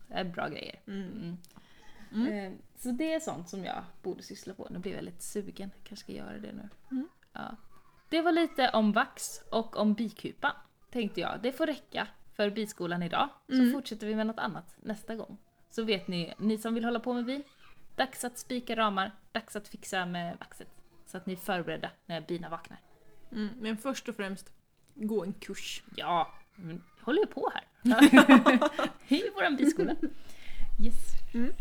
Det är bra grejer. Mm. Mm. Mm. Eh, Så det är sånt som jag borde syssla på. Nu blir jag lite sugen. kanske ska göra det nu. Mm. Ja. Det var lite om vax och om bikupan. Tänkte jag. Det får räcka för biskolan idag. Så Mm. fortsätter vi med något annat nästa gång. Så vet ni, ni som vill hålla på med bil. Dags att spika ramar. Dags att fixa med vaxet. Så att ni är förberedda när bina vaknar. Mm. Men först och främst, gå en kurs. Ja, jag håller ju på här. <laughs> Hej våran biskola. Yes. Mm.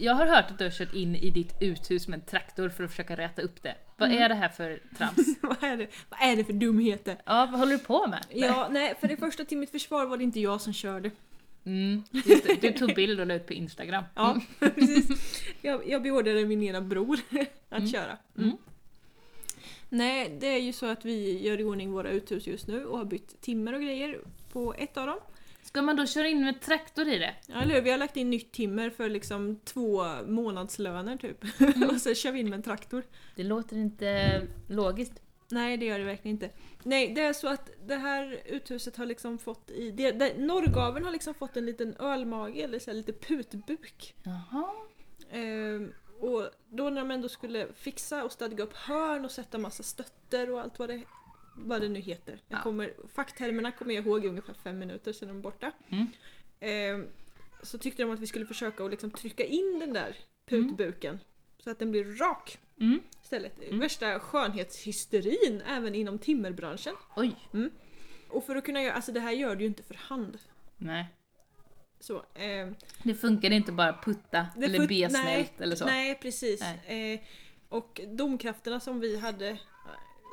Jag har hört att du har kört in i ditt uthus med en traktor för att försöka räta upp det. Vad Mm. är det här för trams? <laughs> vad, är det? vad är det för dumheter? Ja, vad håller du på med? Ja, nej, för det första till mitt försvar var det inte jag som körde. Mm, det. Du tog bild och la ut på Instagram. Ja, Mm. <laughs> precis. Jag, jag beordrade min ena bror att Mm. köra. Mm. Nej, det är ju så att vi gör i ordning våra uthus just nu och har bytt timmer och grejer på ett av dem. Ska man då köra in med traktor i det? Ja, eller? Vi har lagt in nytt timmer för liksom två månadslöner typ. Mm. <laughs> och så kör vi in med en traktor. Det låter inte logiskt. Nej, det gör det verkligen inte. Nej, det är så att det här uthuset har liksom fått i... Det, det, norrgaveln har liksom fått en liten ölmage, eller så lite putbuk. Jaha. Ehm, och då när de ändå skulle fixa och stadga upp hörn och sätta massa stötter och allt vad det, vad det nu heter. Jag Ja. kommer, facktermerna kommer jag ihåg i ungefär fem minuter sedan de är borta. Mm. Ehm, så tyckte de att vi skulle försöka att liksom trycka in den där putbuken så att den blir rak Mm. istället. Mm. Värsta skönhetshysterin även inom timmerbranschen. Oj. Och för att kunna göra, alltså det här gör du ju inte för hand. Nej. Så, ehm, Det funkar inte bara putta eller B-smält nej, eller så. Nej, precis. Nej. Eh, och domkrafterna som vi hade eh,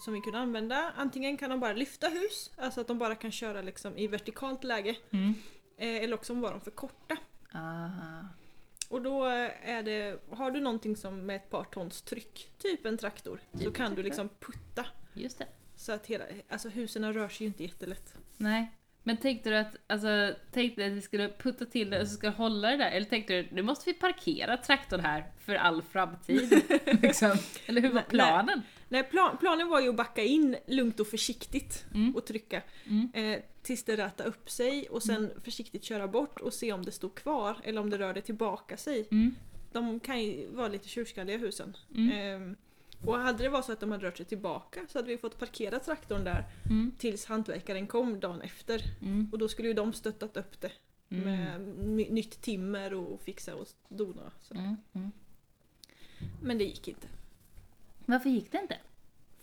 som vi kunde använda, antingen kan de bara lyfta hus, alltså att de bara kan köra liksom i vertikalt läge, Mm. eh, eller också var de för korta. Ah. Och då eh, är det, har du någonting som med ett par tons tryck, typ en traktor, så Typ kan en du liksom putta. Just det. Så att hela, alltså husen rör sig ju inte jättelätt. Nej. Men tänkte du att, alltså, tänkte att vi skulle putta till det och så ska hålla det där? Eller tänkte du, nu måste vi parkera traktorn här för all framtid? <laughs> liksom. Eller hur var Nej, planen? Nej, plan, planen var ju att backa in lugnt och försiktigt Mm. och trycka. Mm. Eh, tills det rätade upp sig och sen försiktigt köra bort och se om det stod kvar eller om det rörde tillbaka sig. Mm. De kan ju vara lite tjurskalliga husen. Mm. Ehm, och hade det varit så att de hade rört sig tillbaka så hade vi fått parkera traktorn där Mm. tills hantverkaren kom dagen efter. Mm. Och då skulle ju de stöttat upp det Mm. med ny- nytt timmer och fixa och dona. Så. Mm. Mm. Men det gick inte. Varför gick det inte?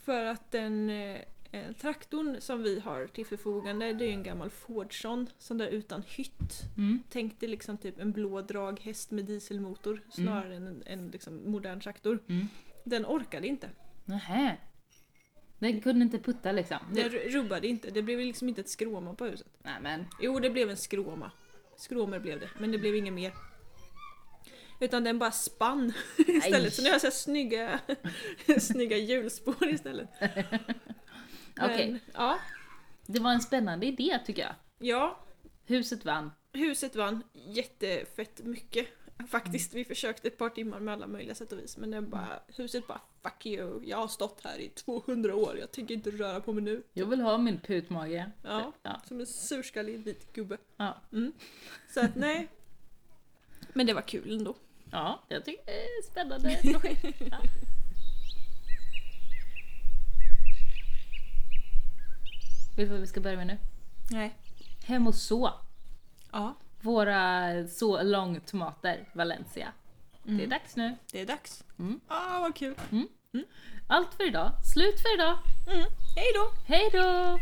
För att den eh, eh, traktorn som vi har till förfogande det är en gammal Fordson, sån där utan hytt. Mm. Tänk dig liksom typ en blå draghäst med dieselmotor snarare än en, en liksom modern traktor. Mm. Den orkade inte. Nähä. Den kunde inte putta liksom? Den ru- rubbade inte. Det blev liksom inte ett skråma på huset. Nej men. Jo, det blev en skråma. Skråmer blev det, men det blev inget mer. Utan den bara spann <laughs> istället. Så nu har jag så snygga, <laughs> snygga hjulspår istället. <laughs> Okej. Men, Ja, Det var en spännande idé tycker jag. ja, Huset vann. huset vann jättefett mycket. Faktiskt, vi försökte ett par timmar med alla möjliga sätt och vis men det bara, huset bara 'fuck you, jag har stått här i 200 år, jag tänker inte röra på mig nu' Jag vill ha min putmage. Ja. ja. Som en surskallig vit gubbe. ja. Mm. Så att nej. Men det var kul ändå. Ja, jag tycker det är ett spännande <laughs> projekt. Ja. Vet du vad vi ska börja med nu? Nej. Hem och så. Ja, Våra så långtomater, Valencia. Det är dags nu. det är dags. Mm. Ah, vad kul. Allt för idag. Slut för idag. Mm. Hej då! Hej då!